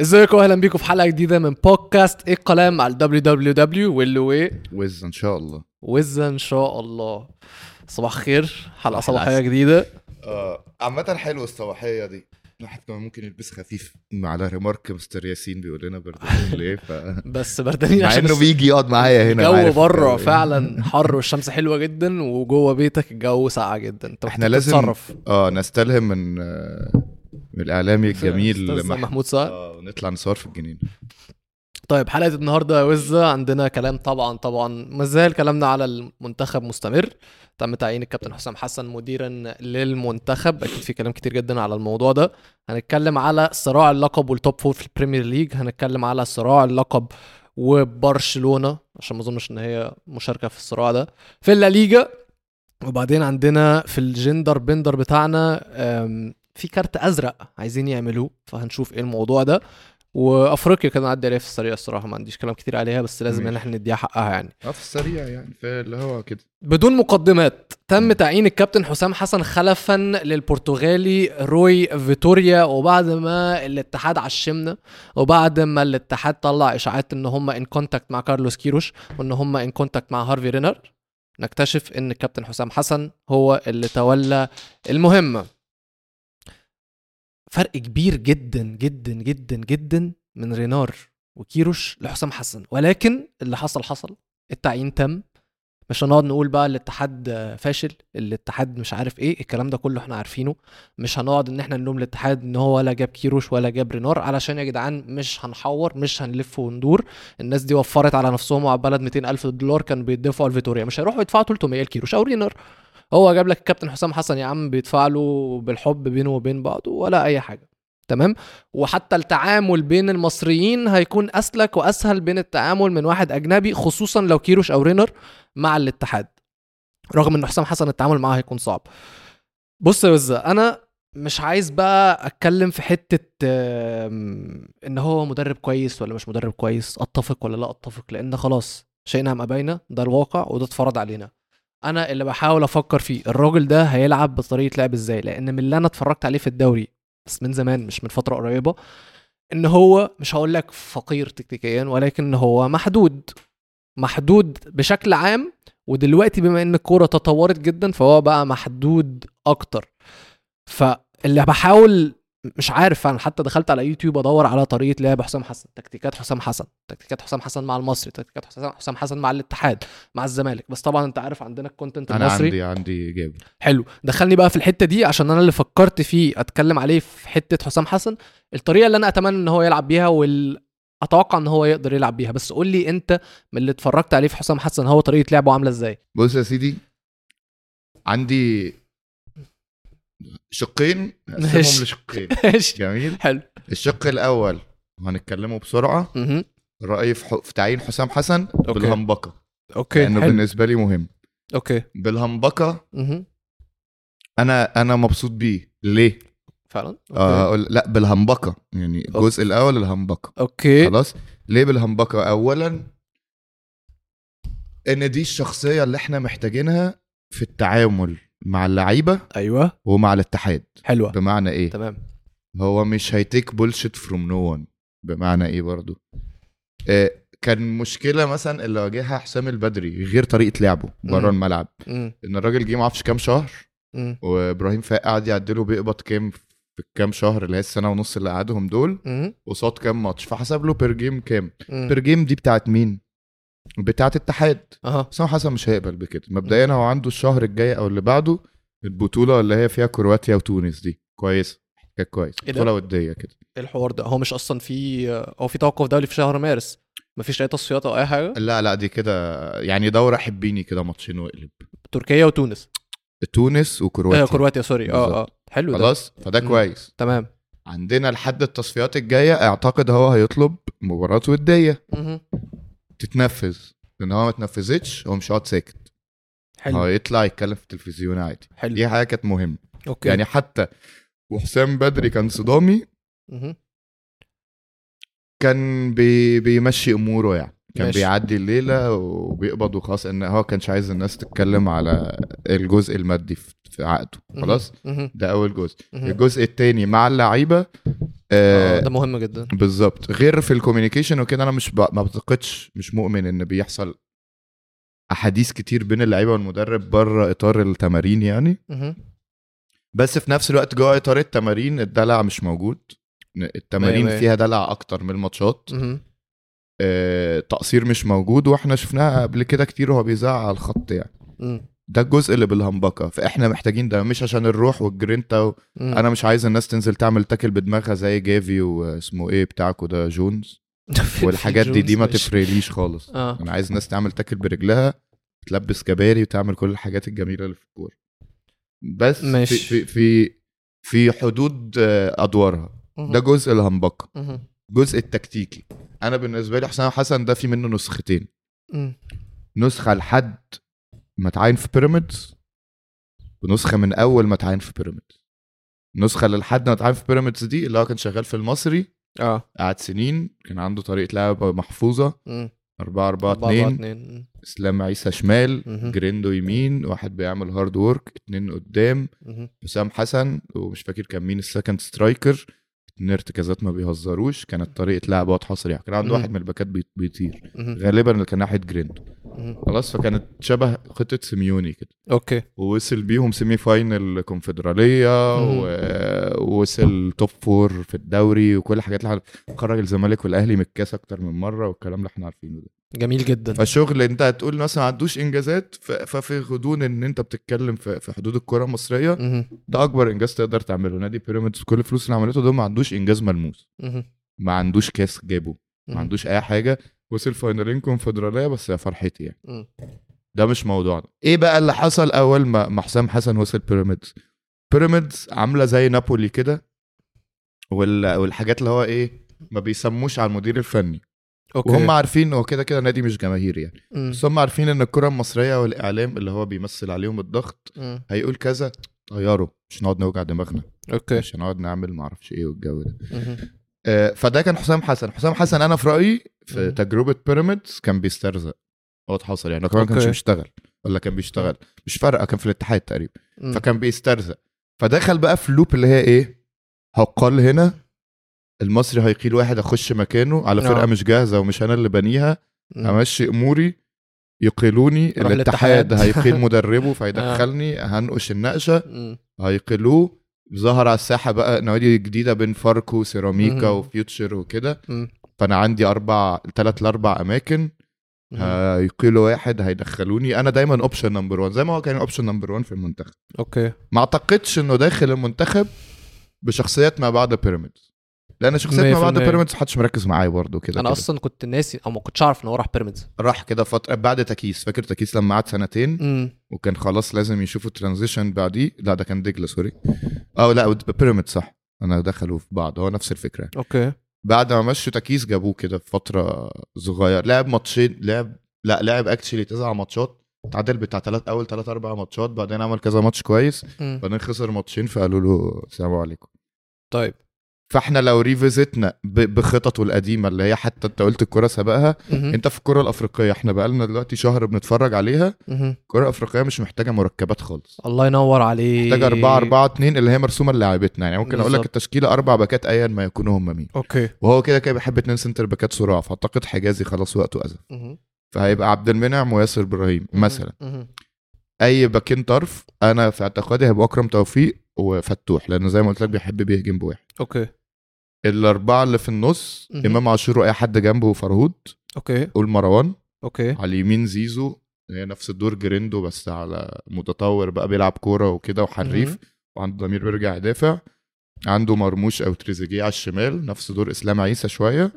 ازيكم؟ أهلا بيكم في حلقة جديدة من بودكاست إيه الكلام مع الدبليو دبليو دبليو واللي إيه؟ وز ان شاء الله. وزة ان شاء الله. صباح خير. حلقة صباح صباحية. جديدة. آه عامة حلوة الصباحية دي. الواحد كمان ممكن يلبس خفيف على ريمارك مستر ياسين بيقول لنا بردان ليه ف بس بردانين مع عشان إنه الس- بيجي يقعد معايا هنا الجو بره. فعلا حر والشمس حلوة جدا وجوه بيتك الجو ساقع جدا. انت إحنا لازم تتصرف. آه نستلهم من آه، من الإعلامي الجميل محمود سعد آه ونطلع نصور في الجنينة طيب حلقة النهارده يا وزة عندنا كلام طبعا طبعا ما زال كلامنا على المنتخب مستمر. تم تعيين الكابتن حسام حسن مديرا للمنتخب. أكيد في كلام كتير جدا على الموضوع ده. هنتكلم على صراع اللقب وال top four في ال Premier League هنتكلم على صراع اللقب وبرشلونة عشان ما أظنش إن هي مشاركة في الصراع ده في الليجا وبعدين عندنا في الجندر بندر بتاعنا في كارت أزرق عايزين يعملوه فهنشوف إيه الموضوع ده. وأفريقيا كان عدي عليها في السريع الصراحة ما عنديش كلام كتير عليها بس لازم إن. إحنا نديها حقها يعني. آه في السريع يعني في اللي هو كده. بدون مقدمات تم تعيين الكابتن حسام حسن خلفا للبرتغالي روي فيتوريا وبعد ما الاتحاد عشمنا وبعد ما الاتحاد طلع إشاعات إن هم in contact مع كارلوس كيروش وإن هم in contact مع هيرفي رينار. نكتشف إن الكابتن حسام حسن هو اللي تولى المهمة. فرق كبير جدا جدا جدا جدا من رينار وكيروش لحسام حسن. ولكن اللي حصل حصل. التعيين تم. مش هنقعد نقول بقى الاتحاد فاشل الاتحاد مش عارف إيه الكلام ده كله إحنا عارفينه. مش هنقعد إن إحنا نلوم الاتحاد إن هو ولا جاب كيروش ولا جاب رينار. علشان يا جدعان مش هنحور مش هنلف وندور. الناس دي وفرت على نفسهم وعلى البلد 200 ألف دولار كان بيدفعوا لفيتوريا مش هيروحوا يدفعوا 300 لكيروش أو رينار. هو جاب لك الكابتن حسام حسن يا عم بيدفع له بالحب بينه وبين بعضه ولا أي حاجة. تمام؟ وحتى التعامل بين المصريين هيكون أسلك وأسهل بين التعامل من واحد أجنبي خصوصا لو كيروش أو رينر مع الاتحاد. رغم إن حسام حسن التعامل معاه هيكون صعب. بص يا أنا مش عايز بقى أتكلم في حتة إن هو مدرب كويس ولا مش مدرب كويس أتفق ولا لا أتفق لأن خلاص شئنا أم أبينا ده الواقع وده اتفرض علينا. أنا اللي بحاول أفكر فيه الراجل ده هيلعب بطريقة لعب إزاي؟ لأن من اللي أنا اتفرجت عليه في الدوري بس من زمان مش من فترة قريبة إن هو مش هقول لك فقير تكتيكيا ولكن هو محدود. محدود بشكل عام ودلوقتي بما إن الكورة تطورت جدا فهو بقى محدود أكتر. فاللي بحاول مش عارف أنا حتى دخلت على يوتيوب أدور على طريقة لعب حسام حسن تكتيكات حسام حسن تكتيكات حسام حسن مع المصري تكتيكات حسام حسام حسن مع الاتحاد مع الزمالك. بس طبعا أنت عارف عندنا ال content أنا المصري. عندي عندي إجابة. حلو. دخلني بقى في الحتة دي عشان أنا اللي فكرت فيه أتكلم عليه في حتة حسام حسن. الطريقة اللي أنا أتمنى إن هو يلعب بيها وال أتوقع إن هو يقدر يلعب بيها. بس قول لي أنت من اللي اتفرجت عليه في حسام حسن هو طريقة لعبه عاملة إزاي؟ بص يا سيدي عندي شقين. نقسمهم لشقين. جميل. حلو. الشق الأول هنتكلمه بسرعة. رايي في. في تعيين حسام حسن okay. بالهمبكة. okay لأنه حلو. بالنسبة لي مهم. okay. بالهمبكة. أنا أنا مبسوط بيه. ليه؟ فعلا؟ آه أقول- لا بالهمبكة. يعني الجزء الأول الهمبكة. okay. خلاص؟ ليه بالهمبكة؟ اولا إن دي الشخصية اللي إحنا محتاجينها في التعامل. مع اللعيبة أيوه. ومع الاتحاد. حلوة. بمعنى إيه؟ تمام. هو مش هي take bullshit from no one بمعنى إيه برضو؟ آه كان مشكلة مثلا اللي واجهها حسام البدري غير طريقة لعبه بره. الملعب. مم. إن الراجل جه معرفش كام شهر مم. وإبراهيم فاق قعد يعدله بيقبض كام في الكام شهر اللي هي السنة ونص اللي قعدهم دول. قصاد كام ماتش. فحسب له بير جيم كام. بير جيم دي بتاعت مين؟ بتاعت اتحاد. أها. حسام حسن مش هيقبل بكده. مبدئيا هو عنده الشهر الجاي أو اللي بعده البطولة اللي هي فيها كرواتيا وتونس دي. كويس. كانت كويس. إيه؟ بطولة ودية كده. إيه الحوار ده. هو مش أصلا في هو في توقف دولي في شهر مارس. مفيش أي تصفيات أو أي حاجة؟ لا لا دي كده يعني دوره حبيني كده ماتشين وقلب تركيا وتونس. تونس آه وكرواتيا كرواتيا sorry آه آه. حلو ده. خلاص؟ فده مم. كويس. تمام. عندنا لحد التصفيات الجاية أعتقد هو هيطلب مباراة ودية. تتنفذ. لأن هو ما اتنفذتش هو مش هيقعد ساكت. هو حلو يطلع يتكلم في التلفزيون عادي. حلو. دي حاجة كانت مهمة. okay. يعني حتى وحسام بدري كان صدامي. مهم. كان بي بيمشي أموره يعني. كان ماشي. بيعدي الليلة وبيقبض وخلاص إن هو كانش عايز الناس تتكلم على الجزء المادي في عقده. خلاص. ده أول جزء. الجزء التاني مع اللعيبة آه آه ده مهم جدا بالظبط غير في ال communication وكده أنا مش ب... ما بعتقدش مش مؤمن إن بيحصل أحاديث كتير بين اللعيبة والمدرب بره إطار التمارين يعني مهم. بس في نفس الوقت جوه إطار التمارين الدلع مش موجود التمارين مية. فيها دلع أكتر من الماتشات. آه، تقصير مش موجود وإحنا شفناها قبل كده كتير وهو بيزعق على الخط يعني. ده الجزء اللي بالهمبكة فإحنا محتاجين ده مش عشان الروح والجرينتا و... مم. أنا مش عايز الناس تنزل تعمل تاكل بدماغها زي جافي واسمه إيه بتاعكو ده جونز والحاجات دي دي ما. تفرقليش خالص آه أنا عايز الناس تعمل تاكل برجلها تلبس كباري وتعمل كل الحاجات الجميلة اللي في الكورة بس في ماشي. في في في حدود آه، أدوارها. ده جزء الهمبكة. جزء التكتيكي أنا بالنسبة لي حسام حسن ده في منه نسختين. نسخة لحد ما تعين في بيراميدز ونسخة من أول ما تعين في بيراميدز نسخه لحد ما تعين في بيراميدز دي اللي هو كان شغال في المصري آه قعد سنين كان عنده طريقة لعب محفوظة مم. 4 4 أربعة، أربعة، 2 اتنين. إسلام عيسى شمال. جريندو يمين واحد بيعمل hard work اتنين قدام. حسام حسن ومش فاكر كان مين ال second striker ارتكازات ما بيهزروش كانت طريقة لعب واضحة صريحه كان عنده. واحد من الباكات بيط- بيطير. غالبا اللي كان ناحية جريندو مهم. خلاص فكانت شبه خطه سيميوني كده okay ووصل بيهم semi final كونفدراليه. ووصل top four في الدوري وكل الحاجات اللي خرج الزمالك والأهلي من الكاس أكتر من مرة والكلام اللي إحنا عارفينه ده جميل جدا. فالشغل أنت هتقول مثلا ما عندوش إنجازات ففي غضون إن أنت بتتكلم في حدود الكرة المصرية. ده أكبر إنجاز تقدر تعمله. نادي بيراميدز كل الفلوس اللي عملته ده ما عندوش إنجاز ملموس. ما عندوش كاس جابه. ما. عندوش أي حاجة. وصل فاينلين كونفدرالية بس يا فرحتي يعني. ده مش موضوعنا. إيه بقى اللي حصل أول ما ما حسام حسن وصل بيراميدز؟ بيراميدز عاملة زي نابولي كده وال... والحاجات اللي هو إيه ما بيسموش على المدير الفني. okay. وهم عارفين هو كده كده نادي مش جماهيري يعني. مم. بس هم عارفين إن الكرة المصرية والإعلام اللي هو بيمثل عليهم الضغط مم. هيقول كذا طيره مش نقعد نوجع دماغنا. okay. مش هنقعد نعمل ما أعرفش إيه والجو ده. آه، فده كان حسام حسن. حسام حسن أنا في رأيي في مم. تجربة بيراميدز كان بيسترزق. هو اتحصل يعني. كمان ما كانش okay. بيشتغل ولا كان بيشتغل؟ مش فارقة كان في الاتحاد تقريبا. مم. فكان بيسترزق. فدخل بقى في اللوب اللي هي إيه؟ هقال هنا. المصري هيقيل واحد أخش مكانه على فرقة آه. مش جاهزة ومش أنا اللي بنيها. أمشي أموري يقيلوني الاتحاد. هيقيل مدربه فيدخلني هنقش النقشة. هيقيلوه ظهر على الساحة بقى نوادي جديدة بين فاركو وسيراميكا. وفيوتشر وكده. فأنا عندي أربع ثلاث لأربع أماكن. هيقيلوا واحد هيدخلوني أنا دايما option number 1 زي ما هو كان option number 1 في المنتخب okay ما أعتقدش إنه داخل المنتخب بشخصيات ما بعد بيراميدز لأن شخصيات ما بعد 100%. بيراميدز محدش مركز معايا برضه كده أنا كده. أصلا كنت ناسي أو ما كنتش اعرف إن هو راح بيراميدز. راح كده فتره بعد تكيس فاكر تكيس لما قعد سنتين؟ مم. وكان خلاص لازم يشوفوا transition بعديه. لا ده كان دجله sorry. آه لا بيراميدز صح. أنا دخلوا في بعض هو نفس الفكرة. okay. بعد ما مشوا تكيس جابوه كده في فترة صغير. لعب ماتشين لعب لا لعب actually تسع ماتشات. تعادل بتاع ثلاث أول ثلاث أربع ماتشات. بعدين عمل كذا ماتش كويس. بعدين خسر ماتشين فقالوا له السلام عليكم. طيب. فاحنا لو revisit نا بخططه القديمة اللي هي حتى انت قلت الكرة سبقها. انت في الكرة الأفريقية إحنا بقالنا دلوقتي شهر بنتفرج عليها. الكره الافريقيه مش محتاجة مركبات خالص الله ينور عليك محتاجة 4 4 2 اللي هي مرسومة للاعبتنا يعني ممكن أقول لك. التشكيلة أربع باكات ايا ما يكونوا هم مين okay وهو كده كده بيحب اتنين center باكات صراع فأعتقد حجازي خلاص وقته عدى. فهيبقى عبد المنعم وياسر إبراهيم مثلا. أي باكين طرف أنا في اعتقادي هيبقى أكرم توفيق وفتوح لأن زي ما قلت لك بيحب بيهجم بواحد okay الأربعة اللي في النص مهم. إمام عاشور وأي حد جنبه فرهود okay. قول مروان. okay. على اليمين زيزو هي نفس الدور جريندو بس على متطور بقى بيلعب كورة وكده وحريف مهم. وعنده ضمير بيرجع يدافع. عنده مرموش أو تريزيجيه على الشمال نفس دور إسلام عيسى شوية.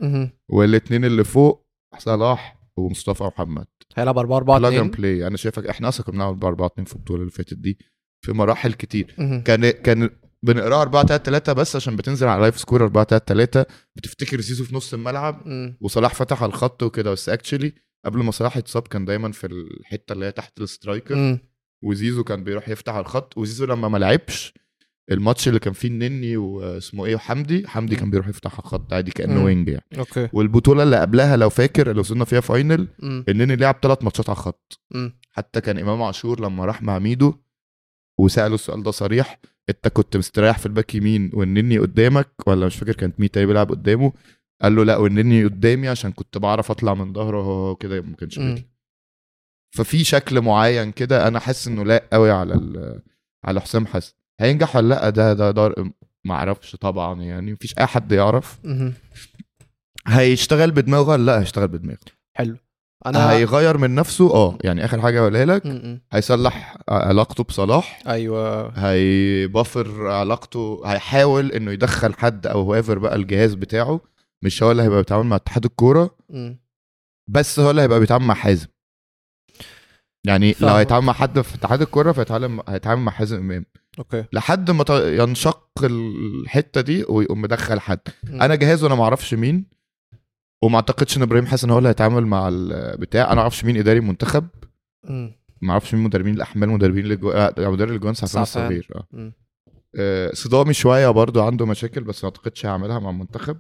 والاثنين اللي فوق صلاح ومصطفى محمد. هيلعب 4 4 2 plug and play أنا شايفك إحنا أصلا كنا بنلعب 4 2 في البطوله اللي فاتت دي في مراحل كتير. مهم. كان كان بنقراها 4 3 3 بس عشان بتنزل على LiveScore 4 3 3 بتفتكر زيزو في نص الملعب مم. وصلاح فتح على الخط وكده بس actually قبل ما صلاح يتصاب كان دايما في الحتة اللي هي تحت ال striker. وزيزو كان بيروح يفتح على الخط وزيزو لما ما لعبش الماتش اللي كان فيه النني واسمه إيه وحمدي حمدي كان بيروح يفتح على الخط عادي كأنه. wing يعني okay والبطولة اللي قبلها لو فاكر اللي وصلنا فيها final. النني لعب ثلاث ماتشات على الخط. حتى كان إمام عاشور لما راح مع ميدو وسأله السؤال ده صريح انت كنت مستريح في الباك يمين والنني قدامك ولا مش فاكر كانت مين تاني بيلعب قدامه قال له لا والنني قدامي عشان كنت بعرف اطلع من ظهره كده ما كانش. بيطلع ففي شكل معين كده أنا حاسس انه لا قوي على على حسام حسن. هينجح ولا لا؟ ده ده ده ما أعرفش طبعا يعني مفيش أي حد يعرف. هيشتغل بدماغه ولا لا؟ هيشتغل بدماغه. حلو. أنا هيغير من نفسه آه يعني آخر حاجة اقولها لك. هيصلح علاقته بصلاح أيوه هيبفر علاقته هيحاول إنه يدخل حد أو هوافر بقى الجهاز بتاعه مش هو اللي هيبقى بيتعامل مع اتحاد الكورة. بس هو اللي هيبقى بيتعامل مع حازم يعني لو فاهمك. هيتعامل مع حد في اتحاد الكورة فهيتعامل هيتعامل مع حازم إمام أوكي لحد ما ينشق الحتة دي ويقوم مدخل حد م. أنا جهاز وأنا ما أعرفش مين وما أعتقدش إن إبراهيم حسن هو اللي هيتعامل مع البتاع أنا ما أعرفش مين إداري المنتخب م. ما أعرفش مين مدربين الأحمال مدربين الجو... آه، مدرب الجوان سعفان. الصغير آه م. آه، صدامي شوية برضو عنده مشاكل بس ما أعتقدش هيعملها مع المنتخب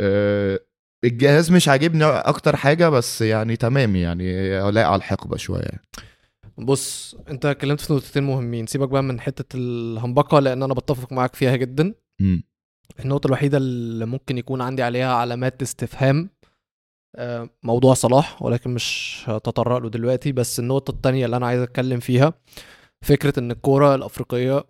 آه، الجهاز مش عاجبني أكتر حاجة بس يعني تمام يعني لاقي على الحقبة شوية يعني. بص أنت اتكلمت في نقطتين مهمين سيبك بقى من حتة الهمبكه لأن أنا بتفق معاك فيها جدا مم. النقطة الوحيدة اللي ممكن يكون عندي عليها علامات استفهام آه، موضوع صلاح ولكن مش هتطرق له دلوقتي بس النقطة التانية اللي أنا عايز أتكلم فيها فكرة إن الكورة الأفريقية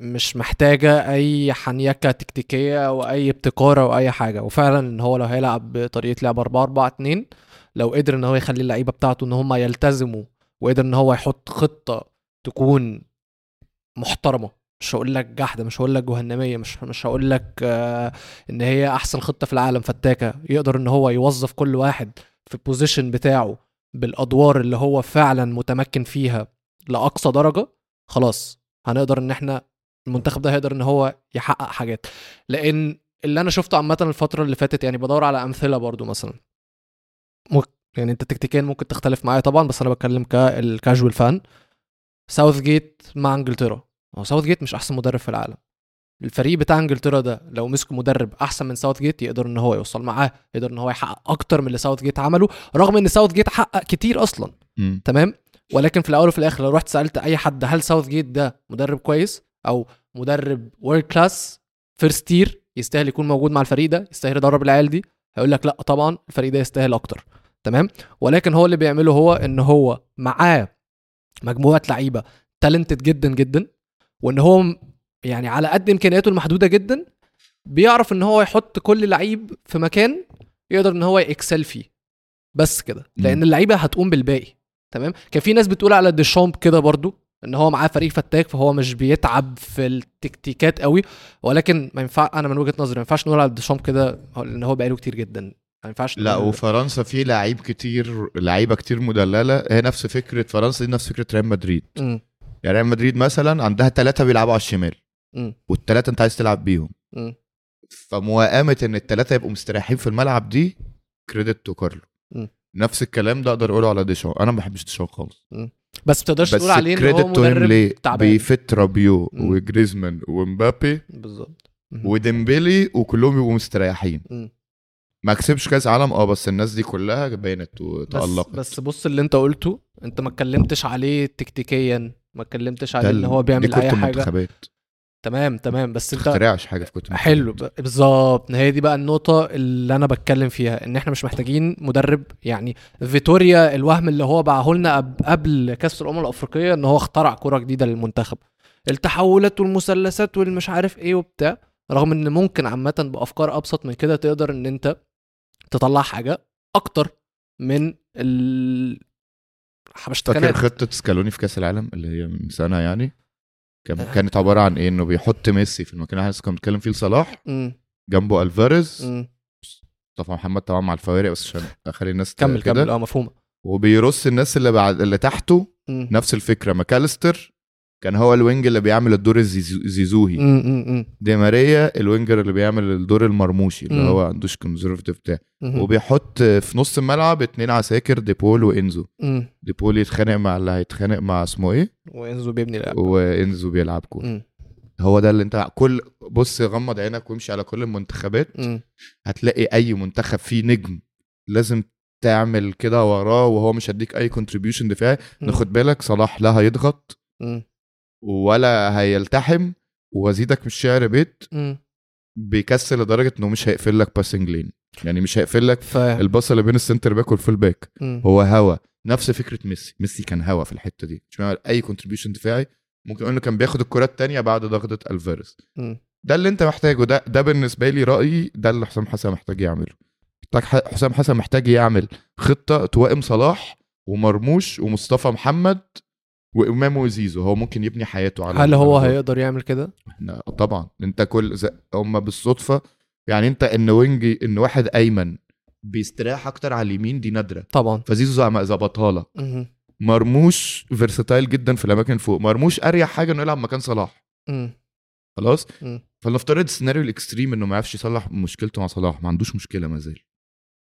مش محتاجة أي حنيكة تكتيكية أو أي ابتكار أو أي حاجة وفعلا إن هو لو هيلعب بطريقة لعب 4 4 2 لو قدر إن هو يخلي اللعيبة بتاعته إن هم يلتزموا وقدر إن هو يحط خطة تكون محترمة مش هقول لك جحدة مش هقول لك جهنمية مش مش هقول لك آه إن هي أحسن خطة في العالم فتاكة. يقدر إن هو يوظف كل واحد في البوزيشن بتاعه بالأدوار اللي هو فعلا متمكن فيها لأقصى درجة خلاص. هنقدر إن إحنا المنتخب ده هيقدر إن هو يحقق حاجات. لأن اللي أنا شفته عامة الفترة اللي فاتت يعني بدور على أمثلة برضو مثلا. يعني أنت تكتيكيا ممكن تختلف معايا طبعا بس أنا بتكلم كال casual fan ساوث جيت مع إنجلترا. هو ساوث جيت مش أحسن مدرب في العالم. الفريق بتاع إنجلترا ده لو مسكوا مدرب أحسن من ساوث جيت يقدر إن هو يوصل معاه يقدر إن هو يحقق أكتر من اللي ساوث جيت عمله رغم إن ساوث جيت حقق كتير أصلا. مم. تمام؟ ولكن في الأول وفي الآخر لو رحت سألت أي حد هل ساوث جيت ده مدرب كويس أو مدرب world class first tier يستاهل يكون موجود مع الفريق ده يستاهل يدرب العيال دي هيقول لك لا طبعا الفريق ده يستاهل أكتر. تمام؟ ولكن هو اللي بيعمله هو إن هو معاه مجموعة لعيبة talented جدا جدا. وإن هو م- يعني على قد إمكانياته المحدودة جدا بيعرف إن هو يحط كل لعيب في مكان يقدر إن هو ي excel فيه. بس كده. لأن. اللعيبة هتقوم بالباقي. تمام؟ كان في ناس بتقول على ديشامب كده برضو إن هو معاه فريق فتاك فهو مش بيتعب في التكتيكات قوي. ولكن ما ينفع أنا من وجهة نظري ما ينفعش نقول على ديشامب كده لأن هو بقاله كتير جدا. ما ينفعش لا وفرنسا في لعيب كتير لعيبة كتير مدللة. هي نفس فكرة فرنسا دي نفس فكرة ريال مدريد. مم. يعني ريال مدريد مثلا عندها ثلاثة بيلعبوا على الشمال. والثلاثه انت عايز تلعب بيهم. مم. فموائمة إن الثلاثه يبقوا مستريحين في الملعب دي credit to كارلو. نفس الكلام ده أقدر أقوله على ديشان أنا ما بحبش ديشان خالص. بس بتقدرش بس تقول عليه إن هو مدرب تعبان. بي fit رابيو. وجريزمان ومبابي بالظبط. وديمبلي وكلهم يبقوا مستريحين. ما كسبش كاس عالم. آه بس الناس دي كلها بانت بس وتألقت بس بص اللي انت قلته انت ما اتكلمتش عليه تكتيكيا. ما اتكلمتش عليه ده ان هو بيعمل أي حاجة. المنتخبات تمام تمام بس أنت تخترعش حاجة في كتب حلو بالظبط. هي دي بقى النقطة اللي أنا بتكلم فيها إن إحنا مش محتاجين مدرب. يعني فيتوريا الوهم اللي هو باعه لنا قب- قبل كأس الأمم الأفريقية إن هو اخترع كرة جديدة للمنتخب. التحولات والمثلثات والمش عارف إيه وبتاع رغم إن ممكن عامة بأفكار أبسط من كده تقدر إن أنت تطلع حاجة أكتر من ال فاكر حبشتكنات خطة سكالوني في كأس العالم اللي هي من سنة يعني؟ كان كانت عبارة عن إيه؟ إنه بيحط ميسي في المكان اللي إحنا كنا بنتكلم فيه لصلاح جنبه ألفاريز. مصطفى محمد طبعا مع الفوارق بس عشان أخلي الناس كمل. كمل. آه مفهومة وبيرص الناس اللي بعد اللي تحته مم. نفس الفكرة. ماكاليستر كان هو ال wing اللي بيعمل الدور الزيزو- الزيزوهي دي ماريا ال winger اللي بيعمل الدور المرموشي اللي. هو عندوش conservative بتاع. وبيحط في نص الملعب اتنين عساكر ديبول وإنزو. ديبول يتخانق مع اللي هيتخانق مع اسمه إيه؟ وإنزو بيبني لعب وإنزو بيلعب كورة. هو ده اللي انت كل بص غمض عينك وامشي على كل المنتخبات. هتلاقي أي منتخب فيه نجم لازم تعمل كده وراه وهو مش هيديك أي contribution دفاعي. ناخد بالك صلاح لا هيضغط. ولا هيلتحم وازيدك من الشعر بيت مم. بيكسل لدرجة إنه مش هيقفل لك passing lane يعني مش هيقفل لك فاهم الباصه اللي بين ال center back وال full back. هو هوا. نفس فكرة ميسي. ميسي كان هوا في الحتة دي. مش بيعمل أي contribution دفاعي. ممكن إنه كان بياخد الكرات التانية بعد ضغطة الفاريز. ده اللي أنت محتاجه. ده ده بالنسبة لي رأيي. ده اللي حسام حسن محتاج يعمله. محتاج حسام حسن محتاج يعمل خطة توائم صلاح ومرموش ومصطفى محمد وامام وزيزو هو ممكن يبني حياته على هل هو. هيقدر يعمل كده؟ طبعا. انت كل ز... هم بالصدفة يعني انت ان wing ان واحد أيمن بيستريح أكتر على اليمين دي نادرة. طبعا. فزيزو ظبطها لك. مم. مرموش versatile جدا في الأماكن فوق. مرموش أريح حاجة إنه يلعب مكان صلاح. مم. خلاص. فلنفترض السيناريو ال extreme إنه ما يعرفش يصلح مشكلته مع صلاح. ما عندوش مشكلة ما زال.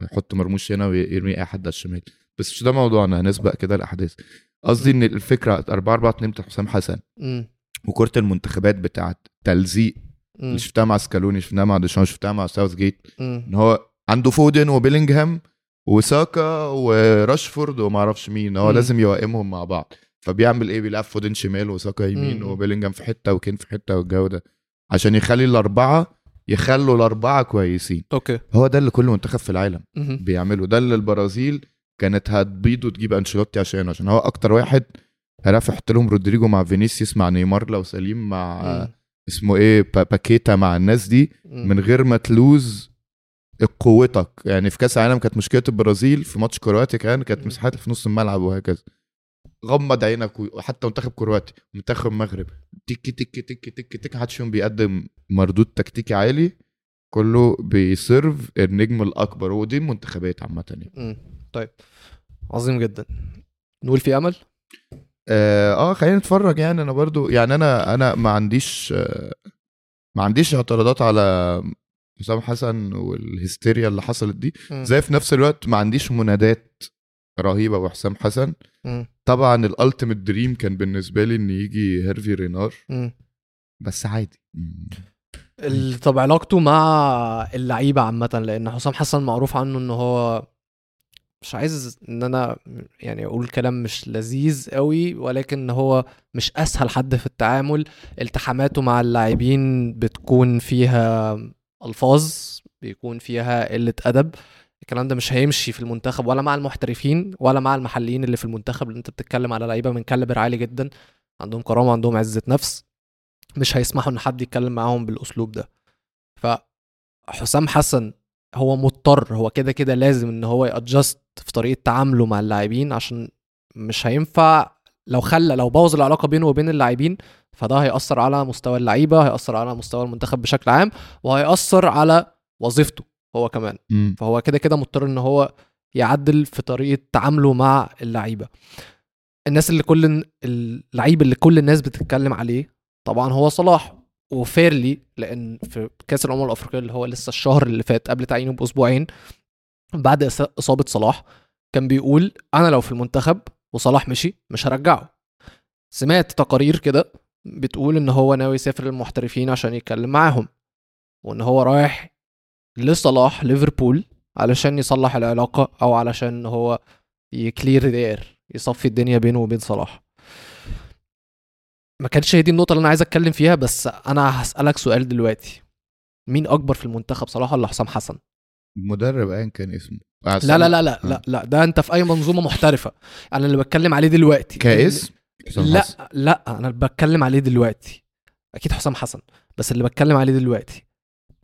يحط مرموش هنا ويرمي أي حد على الشمال. بس مش ده موضوعنا هنسبق كده الأحداث. قصدي إن الفكرة 4 4 2 بتاع حسام حسن مم. وكورة المنتخبات بتاعت تلزيق. اللي شفتها مع سكالوني شفناها مع ديشان شفتها مع ساوث جيت. إن هو عنده فودن وبيلينجهام وساكا وراشفورد وما أعرفش مين هو. لازم يوائمهم مع بعض فبيعمل إيه بيلعب فودن شمال وساكا يمين. وبيلينجهام في حتة وكين في حتة والجو ده عشان يخلي الأربعة يخلوا الأربعة كويسين okay هو ده اللي كل منتخب في العالم. بيعمله ده اللي البرازيل كانت هتبيض وتجيب أنشيلوتي عشان عشان هو أكتر واحد هيعرف يحط لهم رودريجو مع فينيسيوس مع نيمار لو سليم مع مم. اسمه إيه با- باكيتا مع الناس دي مم. من غير ما ت lose قوتك يعني في كأس العالم كانت مشكلة البرازيل في ماتش كرواتيا كان كانت. مساحات في نص الملعب وهكذا غمض عينك وحتى منتخب كرواتيا منتخب المغرب تك تك تك تك تك محدش فيهم بيقدم مردود تكتيكي عالي كله بي serve النجم الأكبر ودي المنتخبات عامة يعني. طيب. عظيم جدا. نقول في أمل؟ آه آه، خلينا نتفرج يعني. أنا برضو يعني أنا أنا ما عنديش آه ما عنديش اعتراضات على حسام حسن والهستيريا اللي حصلت دي. مم. زي في نفس الوقت ما عنديش منادات رهيبة بحسام حسن. مم. طبعا ال ultimate dream كان بالنسبة لي إن يجي هيرفي رينار. مم. بس عادي. طب علاقته مع اللعيبة عامة لأن حسام حسن معروف عنه إن هو مش عايز إن أنا يعني أقول كلام مش لذيذ قوي ولكن هو مش أسهل حد في التعامل. التحاماته مع اللاعبين بتكون فيها ألفاظ بيكون فيها قلة أدب. الكلام ده مش هيمشي في المنتخب ولا مع المحترفين ولا مع المحليين اللي في المنتخب اللي أنت بتتكلم على لعيبة من كالبر عالي جدا عندهم كرامة عندهم عزة نفس. مش هيسمحوا إن حد يتكلم معاهم بالأسلوب ده. فحسام حسن هو مضطر هو كده كده لازم إن هو يادجست في طريقة تعامله مع اللاعبين عشان مش هينفع لو خلى لو بوظ العلاقة بينه وبين اللاعبين فده هيأثر على مستوى اللعيبة هيأثر على مستوى المنتخب بشكل عام وهيأثر على وظيفته هو كمان مم. فهو كده كده مضطر إن هو يعدل في طريقة تعامله مع اللعيبة الناس اللي كل اللعيب اللي كل الناس بتتكلم عليه طبعا هو صلاح وفيرلي لأن في كأس الأمم الأفريقية اللي هو لسه الشهر اللي فات قبل تعيينه بأسبوعين بعد إصابة صلاح كان بيقول أنا لو في المنتخب وصلاح مشي مش هرجعه. سمعت تقارير كده بتقول إن هو ناوي يسافر للمحترفين عشان يتكلم معاهم وإن هو رايح لصلاح ليفربول علشان يصلح العلاقة أو علشان هو يكلير اير يصفي الدنيا بينه وبين صلاح. ما كانتش هي دي النقطة اللي أنا عايز أتكلم فيها بس أنا هسألك سؤال دلوقتي. مين أكبر في المنتخب صلاح ولا حسام حسن؟ المدرب ايا كان اسمه. لا لا لا لا لا لا ده انت في أي منظومة محترفة. أنا اللي بتكلم عليه دلوقتي. كاسم؟ حسام لا. لا أنا بتكلم عليه دلوقتي. أكيد حسام حسن بس اللي بتكلم عليه دلوقتي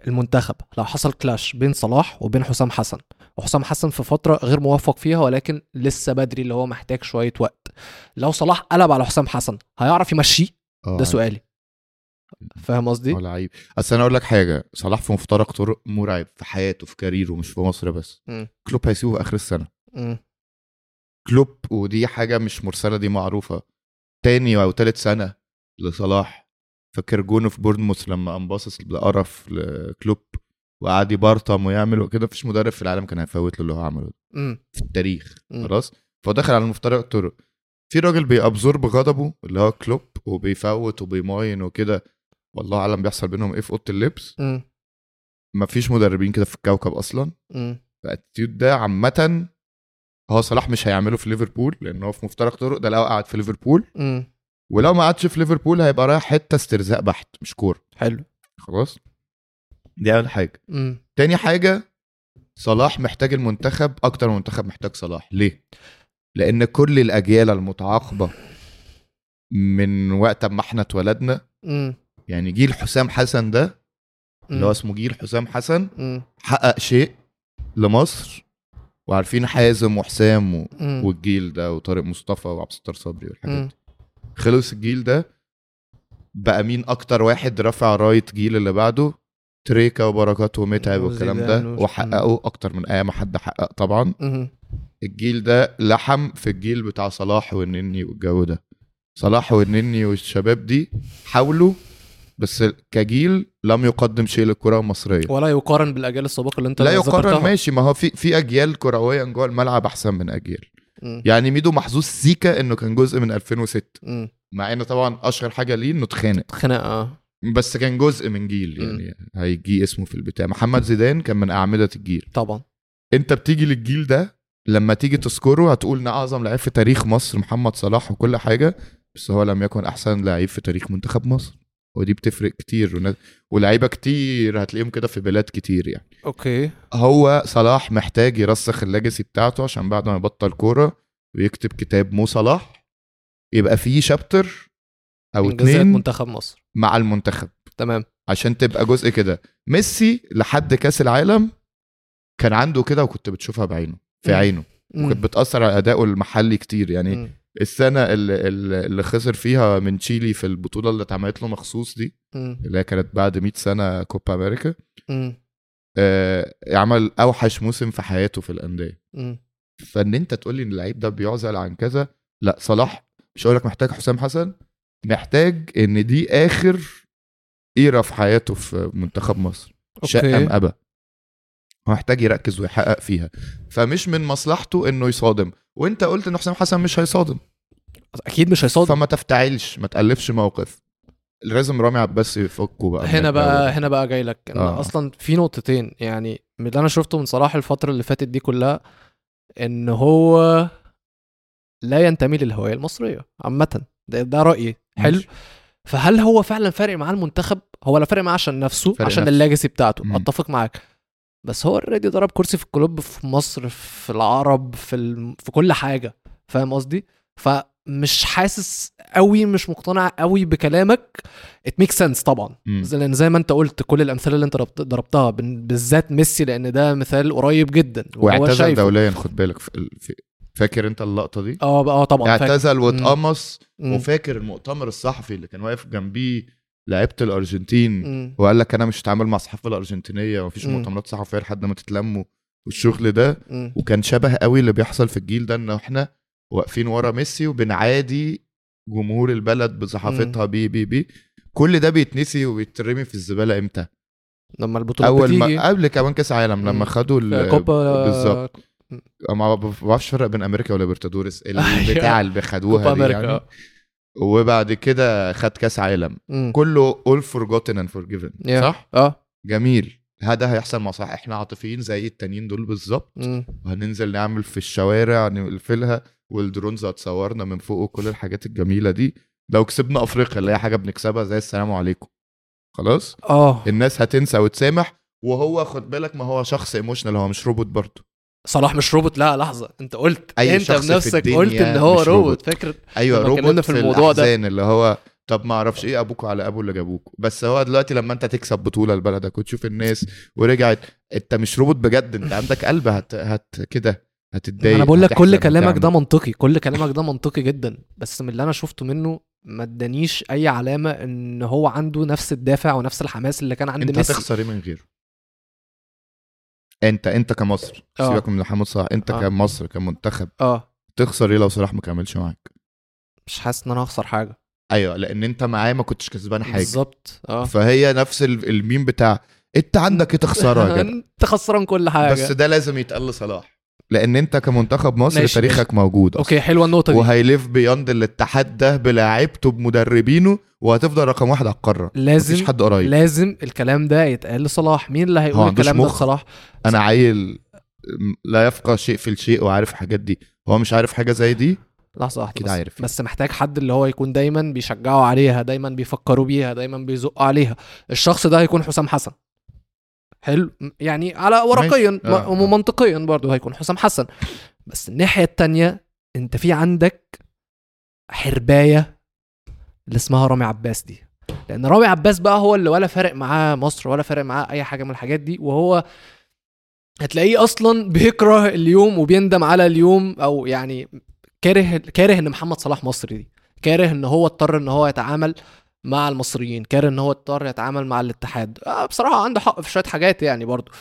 المنتخب. لو حصل كلاش بين صلاح وبين حسام حسن وحسام حسن في فترة غير موفق فيها ولكن لسه بدري اللي هو محتاج شوية وقت. لو صلاح قلب على حسام حسن هيعرف يمشيه؟ آه، ده سؤالي. فاهم قصدي؟ هو لعيب. أصل أنا أقول لك حاجة صلاح في مفترق طرق مرعب في حياته في كاريره مش في مصر بس. مم. كلوب هيسيبه في آخر السنة. مم. كلوب ودي حاجة مش مرسلة دي معروفة. تاني أو تالت سنة لصلاح فاكر جونه في بورنموث لما قام باصص بقرف لكلوب وقعد يبرطم ويعمل وكده مفيش مدرب في العالم كان هيفوت له اللي هو عمله ده. في التاريخ. خلاص؟ فهو دخل على مفترق طرق. في راجل بي absorb غضبه اللي هو كلوب وبيفوت وبيماين وكده. والله أعلم بيحصل بينهم إيه في أوضة اللبس مم. مفيش مدربين كده في الكوكب أصلا مم. فال attitude ده عامة هو صلاح مش هيعمله في ليفربول لأن هو في مفترق طرق ده لو قعد في ليفربول. ولو ما قعدش في ليفربول هيبقى رايح حتة استرزاق بحت مش كورة حلو خلاص دي أول حاجة مم. تاني حاجة صلاح محتاج المنتخب أكتر من المنتخب محتاج صلاح ليه لأن كل الأجيال المتعاقبة من وقت ما إحنا اتولدنا. يعني جيل حسام حسن ده اللي هو اسمه جيل حسام حسن. حقق شيء لمصر وعارفين حازم وحسام و... والجيل ده وطارق مصطفى وعبد الستار صبري والحاجات. دي. خلص الجيل ده بقى مين أكتر واحد رفع رايه جيل اللي بعده؟ تريكا وبركات ومتعب والكلام ده وحققوا أكتر من أي ما حد حقق طبعا. الجيل ده لحم في الجيل بتاع صلاح والنني والجو ده. صلاح والنني والشباب دي حاولوا بس كجيل لم يقدم شيء للكرة المصرية. ولا يقارن بالأجيال السابقة اللي انت لا ذكرتها. يقارن ماشي. ما هو في في أجيال كرويا جوه الملعب أحسن من أجيال. مم. يعني ميدو محظوظ سيكا إنه كان جزء من 2006 مم. مع إنه طبعا أشهر حاجة ليه إنه اتخانق. خناقه بس كان جزء من جيل يعني. هيجي اسمه في البتاع. محمد زيدان كان من أعمدة الجيل. طبعا. أنت بتيجي للجيل ده لما تيجي تذكره هتقول إن أعظم لعيب في تاريخ مصر محمد صلاح وكل حاجة بس هو لم يكن أحسن لعيب في تاريخ منتخب مصر. ودي بتفرق كتير. ولاعيبه كتير هتلاقيهم كده في بلاد كتير يعني. okay. هو صلاح محتاج يرسخ ال legacy بتاعته عشان بعد ما يبطل كورة ويكتب كتاب مو صلاح يبقى فيه شابتر أو اتنين منتخب مصر. مع المنتخب. تمام. عشان تبقى جزء كده. ميسي لحد كأس العالم كان عنده كده وكنت بتشوفها بعينه في. عينه. وكانت بتأثر على أدائه المحلي كتير يعني. مم. السنة اللي, اللي خسر فيها من تشيلي في البطولة اللي اتعملت له مخصوص دي مم. اللي هي كانت بعد 100 سنة كوبا أمريكا. آه عمل أوحش موسم في حياته في الأندية. فإن أنت تقول لي إن اللعيب ده بيعزل عن كذا لا صلاح مش هقول لك محتاج حسام حسن محتاج إن دي آخر إيرا في حياته في منتخب مصر ابى هو محتاج يركز ويحقق فيها فمش من مصلحته إنه يصادم وانت قلت ان حسام حسن مش هيصادم. أكيد مش هيصادم. فما تفتعلش ما تألفش موقف. لازم رامي عباس يفكه بقى. هنا بقى ده. هنا بقى جاي لك. آه. أصلا في نقطتين يعني من اللي أنا شفته من صلاح الفترة اللي فاتت دي كلها إن هو لا ينتمي للهوية المصرية عامة. ده, ده رأيي. حلو. فهل هو فعلا فارق معاه المنتخب؟ هو لا فارق معاه عشان نفسه عشان نفسه. ال legacy بتاعته. مم. أتفق معاك. بس هو already ضرب كرسي في الكلوب في مصر في العرب في ال... في كل حاجة فاهم قصدي فمش حاسس قوي مش مقتنع قوي بكلامك it makes sense طبعا لأن زي ما أنت قلت كل الأمثلة اللي أنت ضربت- ضربتها بالذات ميسي لأن ده مثال قريب جدا واعتزل. دوليا خد بالك في فاكر أنت اللقطة دي آه آه طبعا. اعتزل واتقمص. وفاكر المؤتمر الصحفي اللي كان واقف جنبيه لعيبه الأرجنتين مم. وقال لك أنا مش هتعامل مع الصحافة الأرجنتينية ومفيش. مؤتمرات صحفية لحد ما تتلموا والشغل ده مم. وكان شبه قوي اللي بيحصل في الجيل ده إن إحنا واقفين ورا ميسي وبنعادي جمهور البلد بصحافتها بي بي بي كل ده بيتنسي وبيترمي في الزبالة إمتى؟ لما البطوله أول بتيجي ما قبل كمان كأس عالم لما. خدوا ال- كوبا بالظبط ما بعرفش فرق بين أمريكا وليبرتادوريس البتاع اللي خدوها دي يعني. وبعد كده خد كاس عالم. مم. كله all forgotten and forgiven. Yeah. صح؟ آه. جميل. هذا هيحصل مع صح إحنا عاطفيين زي التانيين دول بالظبط. وهننزل نعمل في الشوارع نقفلها. والدرونز هتصورنا من فوق وكل الحاجات الجميلة دي. لو كسبنا أفريقيا اللي هي حاجة بنكسبها زي السلام عليكم. خلاص؟ آه. الناس هتنسى وتسامح. وهو خد بالك ما هو شخص emotional هو مش روبوت برضه. صلاح مش روبوت؟ لا لحظة. انت قلت أي انت شخص في بنفسك الدنيا قلت إن هو روبوت. روبوت. فكرة أيوه روبوت في, في الموضوع ده. اللي هو طب ما أعرفش إيه ابوكوا على أبو اللي جابوكوا. بس هو دلوقتي لما أنت تكسب بطولة لبلدك وتشوف الناس ورجعت أنت مش روبوت بجد. أنت عندك قلب هت, هت كده هتتضايق أنا بقول لك كل كلامك. ده منطقي. كل كلامك ده منطقي جدا. بس من اللي أنا شفته منه ما ادانيش أي علامة إن هو عنده نفس الدافع ونفس الحماس اللي كان عند أنت ميسي. هتخسر إيه من غيره؟ انت انت كمصر آه. سيبك من محمد صلاح انت آه. كمصر كمنتخب آه. تخسر إيه لو صلاح ما كملش معاك؟ مش حاسس إن أنا هخسر حاجة. أيوه لأن أنت معاه ما كنتش كسبان حاجة. بالظبط آه. فهي نفس ال- الميم بتاع أنت عندك إيه تخسره يا جدع؟ أنت خسران كل حاجة. بس ده لازم يتقال لصلاح. لأن أنت كمنتخب مصر ماشي، تاريخك موجود أصلاً. okay حلوة النقطة دي. وهي live beyond الاتحاد ده بلاعيبته بمدربينه وهتفضل رقم واحد على القارة. لازم مفيش حد قريب. لازم الكلام ده يتقال لصلاح. مين اللي هيقول الكلام ده مخ. لصلاح؟ أنا عيل لا يفقه شيء في الشيء وعارف الحاجات دي. هو مش عارف حاجة زي دي؟ لحظة واحدة أكيد بس. عارف. بس محتاج حد اللي هو يكون دايما بيشجعوا عليها دايما بيفكروا بيها دايما بيزقوا عليها. الشخص ده هيكون حسام حسن. حلو. يعني على ورقيا. آه،. ومنطقيا برضه هيكون. حسام حسن. بس الناحية التانية انت في عندك حرباية اللي اسمها رامي عباس دي. لأن رامي عباس بقى هو اللي ولا فارق معاه مصر ولا فارق معاه أي حاجة من الحاجات دي. وهو هتلاقيه أصلا بيكره اليوم وبيندم على اليوم أو يعني كاره كاره إن محمد صلاح مصري دي. كاره إن هو اضطر إن هو يتعامل مع المصريين كاره إن هو اضطر يتعامل مع الاتحاد. آه بصراحة عنده حق في شوية حاجات يعني برضو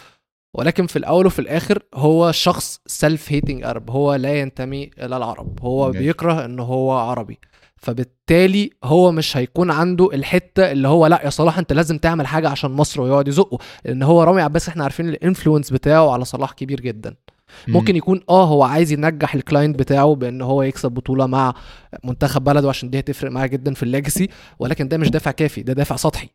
ولكن في الأول وفي الآخر هو شخص self-hating Arab هو لا ينتمي إلى العرب. هو ماشي. بيكره إن هو عربي. فبالتالي هو مش هيكون عنده الحتة اللي هو لأ يا صلاح أنت لازم تعمل حاجة عشان مصر ويقعد يزقه. لأن هو رامي عباس إحنا عارفين ال influence بتاعه على صلاح كبير جدا. ممكن يكون آه هو عايز ينجح ال client بتاعه بأن هو يكسب بطولة مع منتخب بلده عشان دي هتفرق معاه جدا في ال legacy ولكن ده مش دافع كافي ده دافع سطحي.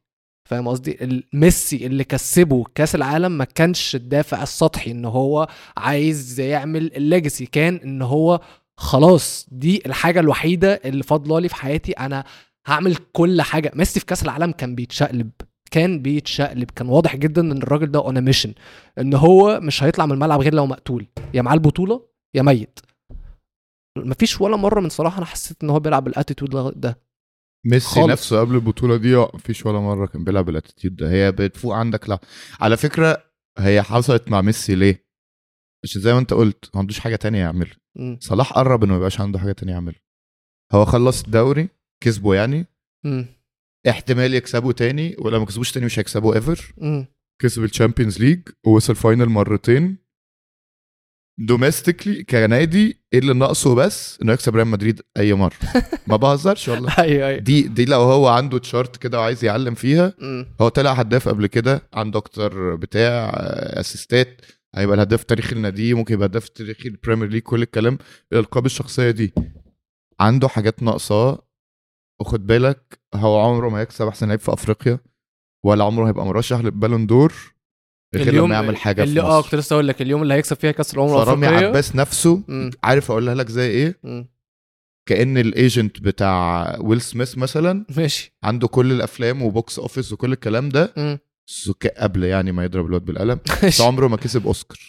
فاهم قصدي؟ الميسي اللي كسبه كأس العالم ما كانش الدافع السطحي إن هو عايز يعمل ال legacy كان إن هو خلاص دي الحاجة الوحيدة اللي فاضله لي في حياتي أنا هعمل كل حاجة. ميسي في كأس العالم كان بيتشقلب. كان بيتشقلب. كان واضح جدا إن الراجل ده on mission إن هو مش هيطلع من الملعب غير لو مقتول. يا معاه البطولة يا ميت. مفيش ولا مرة من صلاح أنا حسيت إن هو بيلعب ال attitude ده. ميسي خالص. نفسه قبل البطولة دي مفيش ولا مرة كان بيلعب ال attitude ده. هي بتفوق عندك لا على فكرة هي حصلت مع ميسي ليه؟ عشان زي ما أنت قلت ما عندوش حاجة تانية يعملها. صلاح قرب إنه ما يبقاش عنده حاجة تانية يعملها. هو خلص الدوري كسبه يعني. مم. احتمال يكسبوا تاني ولو ما كسبوش تاني مش هيكسبوا ever. كسب ال Champions League ووصل final مرتين. domestically كنادي إيه اللي ناقصه بس؟ إنه يكسب ريال مدريد أي مرة. ما بهزرش والله. أيوه أيوه. دي دي لو هو عنده chart كده وعايز يعلم فيها. هو طلع هداف قبل كده عنده أكتر بتاع آه، assist ات هيبقى الهداف التاريخي النادي ممكن يبقى الهداف التاريخي ال Premier League كل الكلام. الالقاب الشخصية دي عنده حاجات ناقصاه. وخد بالك هو عمره ما هيكسب أحسن لعيب في أفريقيا ولا عمره هيبقى مرشح لل Ballon d'Or غير لما يعمل حاجة اللي في آه مصر كنت لسه أقول لك اليوم اللي هيكسب فيها كأس الأمم الافريقيه فرامي عباس نفسه مم. عارف أقولها لك زي إيه مم. كأن ال agent بتاع ويل سميث مثلا ماشي عنده كل الأفلام و box office وكل الكلام ده قبل يعني ما يضرب الواد بالقلم بس عمره ما كسب أوسكار.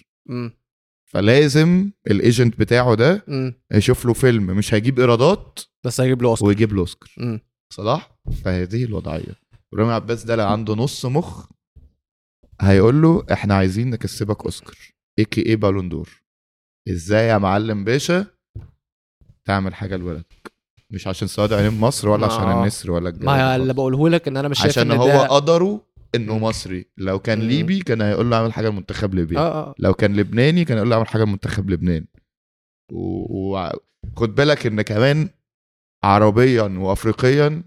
فلازم ال agent بتاعه ده. يشوف له فيلم مش هيجيب ايرادات بس هيجيب له أوسكار ويجيب له أوسكار. صلاح فهذه الوضعية رامي عباس ده لو عنده نص مخ هيقول له إحنا عايزين نكسبك أوسكار a.k.a Ballon d'Or إزاي يا معلم باشا تعمل حاجة لبلدك مش عشان سواد عينين مصر ولا عشان النسر ولا الجو ما اللي. بقوله لك إن أنا مش شايف عشان إن هو قدره انه مصري لو كان. ليبي كان هيقول له اعمل حاجة لمنتخب ليبيا آه آه لو كان لبناني كان يقول له اعمل حاجة لمنتخب لبنان وخد و... بالك ان كمان عربيا وافريقيا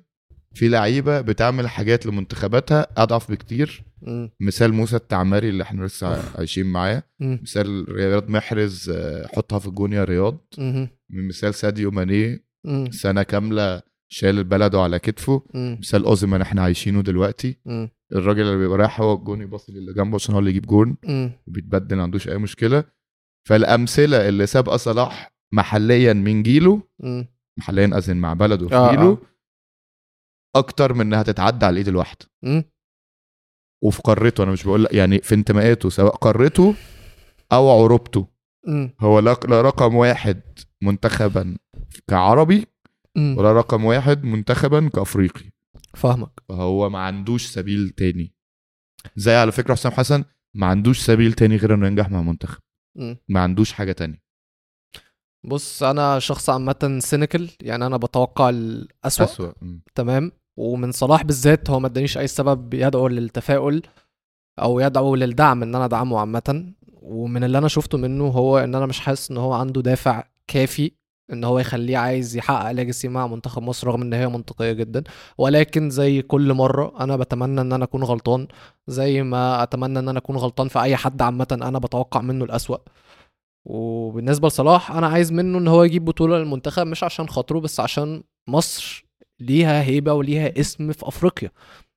في لعيبة بتعمل حاجات لمنتخباتها اضعف بكتير مم. مثال موسى التعمري اللي إحنا لسه عايشين معاه. مثال رياض محرز آه، حطها في الجون يا رياض مم. مثال ساديو ماني. سنة كاملة شال بلده على كتفه مم. مثال اوزمان إحنا عايشينه دلوقتي مم. الراجل اللي بيبقى رايح هو الجون يبص للي جنبه عشان هو اللي يجيب جون. وبيتبدل ما عندوش أي مشكلة فالأمثلة اللي سابقة صلاح محليا من جيله مم. محليا أزن مع بلده في آه، جيله آه. أكتر من إنها تتعدى على الإيد الواحدة. وفي قارته أنا مش بقول يعني في انتماءاته سواء قارته أو عروبته. هو لا رقم واحد منتخبا كعربي مم. ولا رقم واحد منتخبا كأفريقي. فاهمك. فهو ما عندوش سبيل تاني. زي على فكرة حسام حسن ما عندوش سبيل تاني غير إنه ينجح مع منتخب. ما عندوش حاجة تانية. بص أنا شخص عامة سينيكال يعني أنا بتوقع الأسوأ. أسوأ. تمام؟ ومن صلاح بالذات هو ما ادانيش أي سبب يدعو للتفاؤل أو يدعو للدعم إن أنا أدعمه عامة. ومن اللي أنا شفته منه هو إن أنا مش حاسس إن هو عنده دافع كافي إن هو يخليه عايز يحقق ليجاسي مع منتخب مصر رغم إن هي منطقية جدا. ولكن زي كل مرة أنا بتمنى إن أنا أكون غلطان زي ما أتمنى إن أنا أكون غلطان في أي حد عامة أنا بتوقع منه الأسوأ. وبالنسبة لصلاح أنا عايز منه إن هو يجيب بطولة للمنتخب مش عشان خاطره بس عشان مصر ليها هيبة وليها اسم في أفريقيا.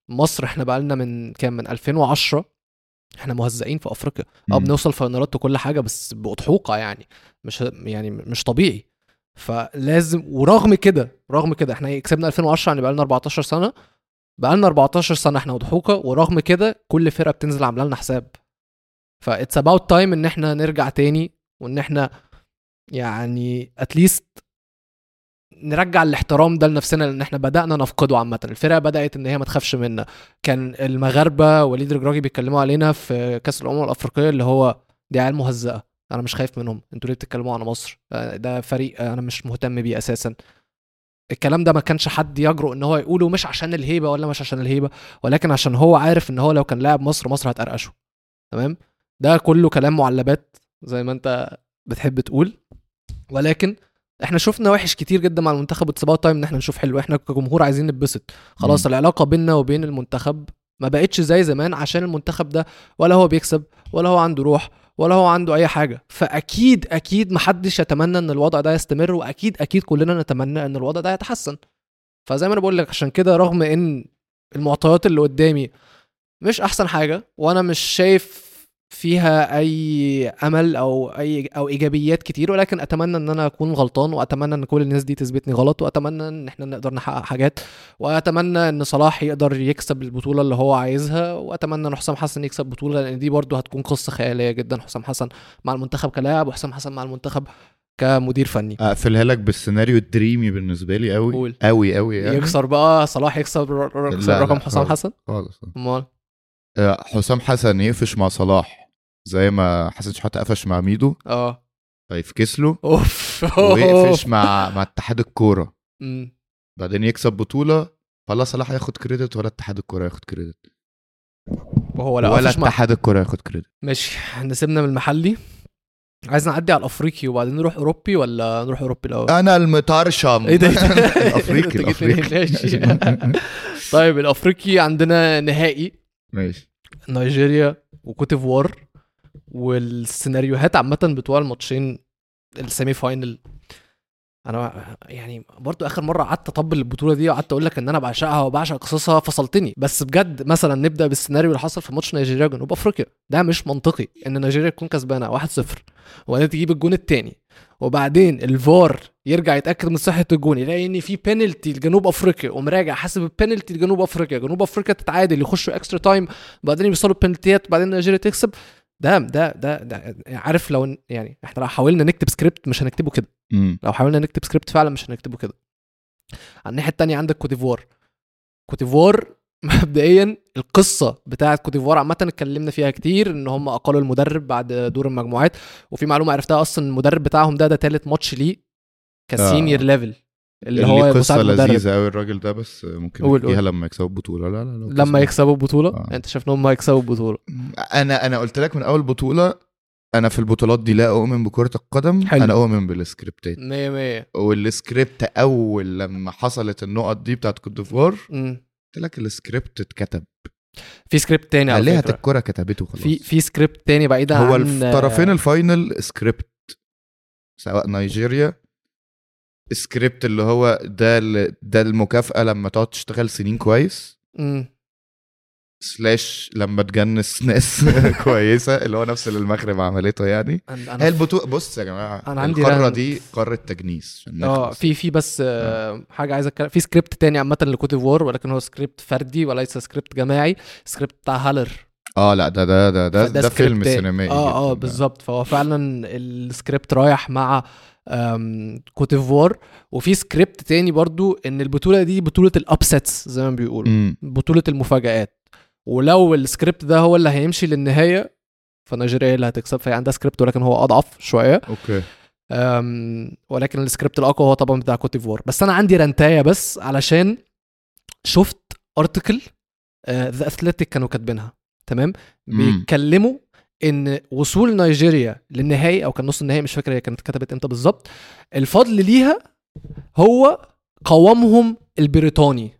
مصر إحنا بقالنا من كام؟ من 2010 إحنا مهزئين في أفريقيا. آه. بنوصل final ات وكل حاجة بس بأضحوكة يعني. مش يعني مش طبيعي. فلازم ورغم كده رغم كده إحنا كسبنا 2010 يعني بقى لنا 14 سنة. بقى لنا 14 سنة إحنا أضحوكة ورغم كده كل فرقة بتنزل عاملة لنا حساب. فا it's about time ان إحنا نرجع تاني وان إحنا يعني at least نرجع الاحترام ده لنفسنا لأن إحنا بدأنا نفقده عامة. الفرقة بدأت إن هي ما تخافش منا. كان المغاربة وليد رجراجي بيتكلموا علينا في كأس الأمم الأفريقية اللي هو دي عيال مهزأة. أنا مش خايف منهم. أنتوا ليه بتتكلموا على مصر؟ آه، ده فريق أنا مش مهتم بيه أساسا. الكلام ده ما كانش حد يجرؤ إن هو يقوله مش عشان الهيبة ولا مش عشان الهيبة ولكن عشان هو عارف إن هو لو كان لاعب مصر مصر هتقرقشه. تمام؟ ده كله كلام معلبات زي ما أنت بتحب تقول. ولكن إحنا شفنا وحش كتير جدا مع المنتخب. و it's time إن إحنا نشوف حلو. إحنا كجمهور عايزين نتبسط. خلاص مم. العلاقة بيننا وبين المنتخب ما بقتش زي زمان عشان المنتخب ده ولا هو بيكسب ولا هو عنده روح ولا هو عنده أي حاجة. فأكيد أكيد محدش يتمنى إن الوضع ده يستمر وأكيد أكيد كلنا نتمنى إن الوضع ده يتحسن. فزي ما أنا بقول لك عشان كده رغم إن المعطيات اللي قدامي مش أحسن حاجة وأنا مش شايف فيها أي أمل أو أي أو إيجابيات كتير ولكن أتمنى إن أنا أكون غلطان وأتمنى إن كل الناس دي تثبتني غلط وأتمنى إن إحنا نقدر نحقق حاجات وأتمنى إن صلاح يقدر يكسب البطولة اللي هو عايزها وأتمنى إن حسام حسن يكسب بطولة لأن دي برضو هتكون قصة خيالية جدا حسام حسن مع المنتخب كلاعب وحسام حسن مع المنتخب كمدير فني أقفلها لك بالسيناريو الدريمي بالنسبة لي قوي. قوي قوي يعني يكسر بقى صلاح يكسب يكسر رقم حسام. حسن خالص أمال حسام حسن يقفش مع صلاح زي ما حسن شحاته قفش مع ميدو. آه. فيفكس له أوف. ويقفش مع مع اتحاد الكورة. بعدين يكسب بطولة فلا صلاح ياخد credit ولا اتحاد الكورة ياخد credit وهو لا ولا اتحاد الكورة ياخد credit ماشي إحنا سيبنا من المحلي عايز نعدي على الأفريقي وبعدين نروح أوروبي ولا نروح أوروبي الأول؟ أنا المطرشم إيه ده الافريقي جيت منين؟ الافريقي. طيب الأفريقي عندنا نهائي. ماشي. نيجيريا وكوتيفوار والسيناريوهات عامة بتوع الماتشين ال semi final أنا يعني برضو آخر مرة قعدت أطبل البطولة دي وقعدت أقول لك إن أنا بعشقها وبعشق قصصها فصلتني. بس بجد مثلا نبدأ بالسيناريو اللي حصل في ماتش نيجيريا وجنوب أفريقيا. ده مش منطقي إن نيجيريا تكون كسبانة 1-0 وبعدين تجيب الجون الثاني وبعدين الفار يرجع يتأكد من صحة الجون يلاقي إن في بينالتي لجنوب أفريقيا قوم راجع حاسب البينالتي لجنوب أفريقيا جنوب أفريقيا تتعادل يخشوا extra time بعدين يوصلوا البينالتيات وبعدين نيجيريا تكسب. ده ده ده, ده عارف لو يعني إحنا لو حاولنا نكتب سكريبت مش هنكتبه كده. لو حاولنا نكتب سكريبت فعلا مش هنكتبه كده. على الناحية التانية عندك كوتيفوار كوتيفوار مبدئيا القصة بتاعه كوتيفوار عامة اتكلمنا فيها كتير إن هم أقالوا المدرب بعد دور المجموعات وفي معلومة عرفتها أصلا المدرب بتاعهم ده ده تالت ماتش ليه ك senior level اللي هو قصه لذيذة قوي الراجل ده بس ممكن نحكيها. لما يكسبوا البطولة. لا لا لا لما يكسبوا البطولة؟ آه. انت شايف ان هم هيكسبوا البطولة؟ أنا أنا قلت لك من أول بطولة أنا في البطولات دي لا أؤمن بكرة القدم حلو. أنا أؤمن بالسكريبتات 100 100 والسكريبت أول لما حصلت النقط دي بتاعت كوت ديفوار قلت لك السكريبت اتكتب. في سكريبت تاني على عليها فكرة. الكوره كتبته خلاص. في في سكريبت تاني بعيدا هو عن الطرفين ال final script سواء نيجيريا سكريبت اللي هو ده ال- ده المكافأة لما تقعد تشتغل سنين كويس مم. slash لما تجنس ناس كويسة اللي هو نفس اللي المغرب عملته يعني هي أنا البطولة بص يا جماعة أنا عندي القارة رهن. دي قارة تجنيس آه. في في بس آه، حاجة عايز اتكلم في سكريبت تاني عامة لكوت ديفوار ولكن هو سكريبت فردي وليس سكريبت جماعي سكريبت بتاع هالر آه لا ده ده ده ده, ده سكريبت فيلم. سينمائي آه آه. بالظبط فهو فعلا السكريبت رايح مع كوت ديفوار وفي سكريبت تاني برضو إن البطولة دي بطولة ال upsets زي ما بيقولوا. بطولة المفاجآت. ولو السكريبت ده هو اللي هيمشي للنهاية فنيجيريا هي اللي هتكسب فهي عندها سكريبت ولكن هو أضعف شوية. okay. أم، ولكن السكريبت الأقوى هو طبعا بتاع كوت ديفوار بس أنا عندي rant اية بس علشان شفت article The Athletic كانوا كاتبينها تمام. بيتكلموا إن وصول نيجيريا للنهائي أو كان نص النهائي مش فاكر هي كانت كتبت إمتى بالظبط. الفضل ليها هو قوامهم البريطاني.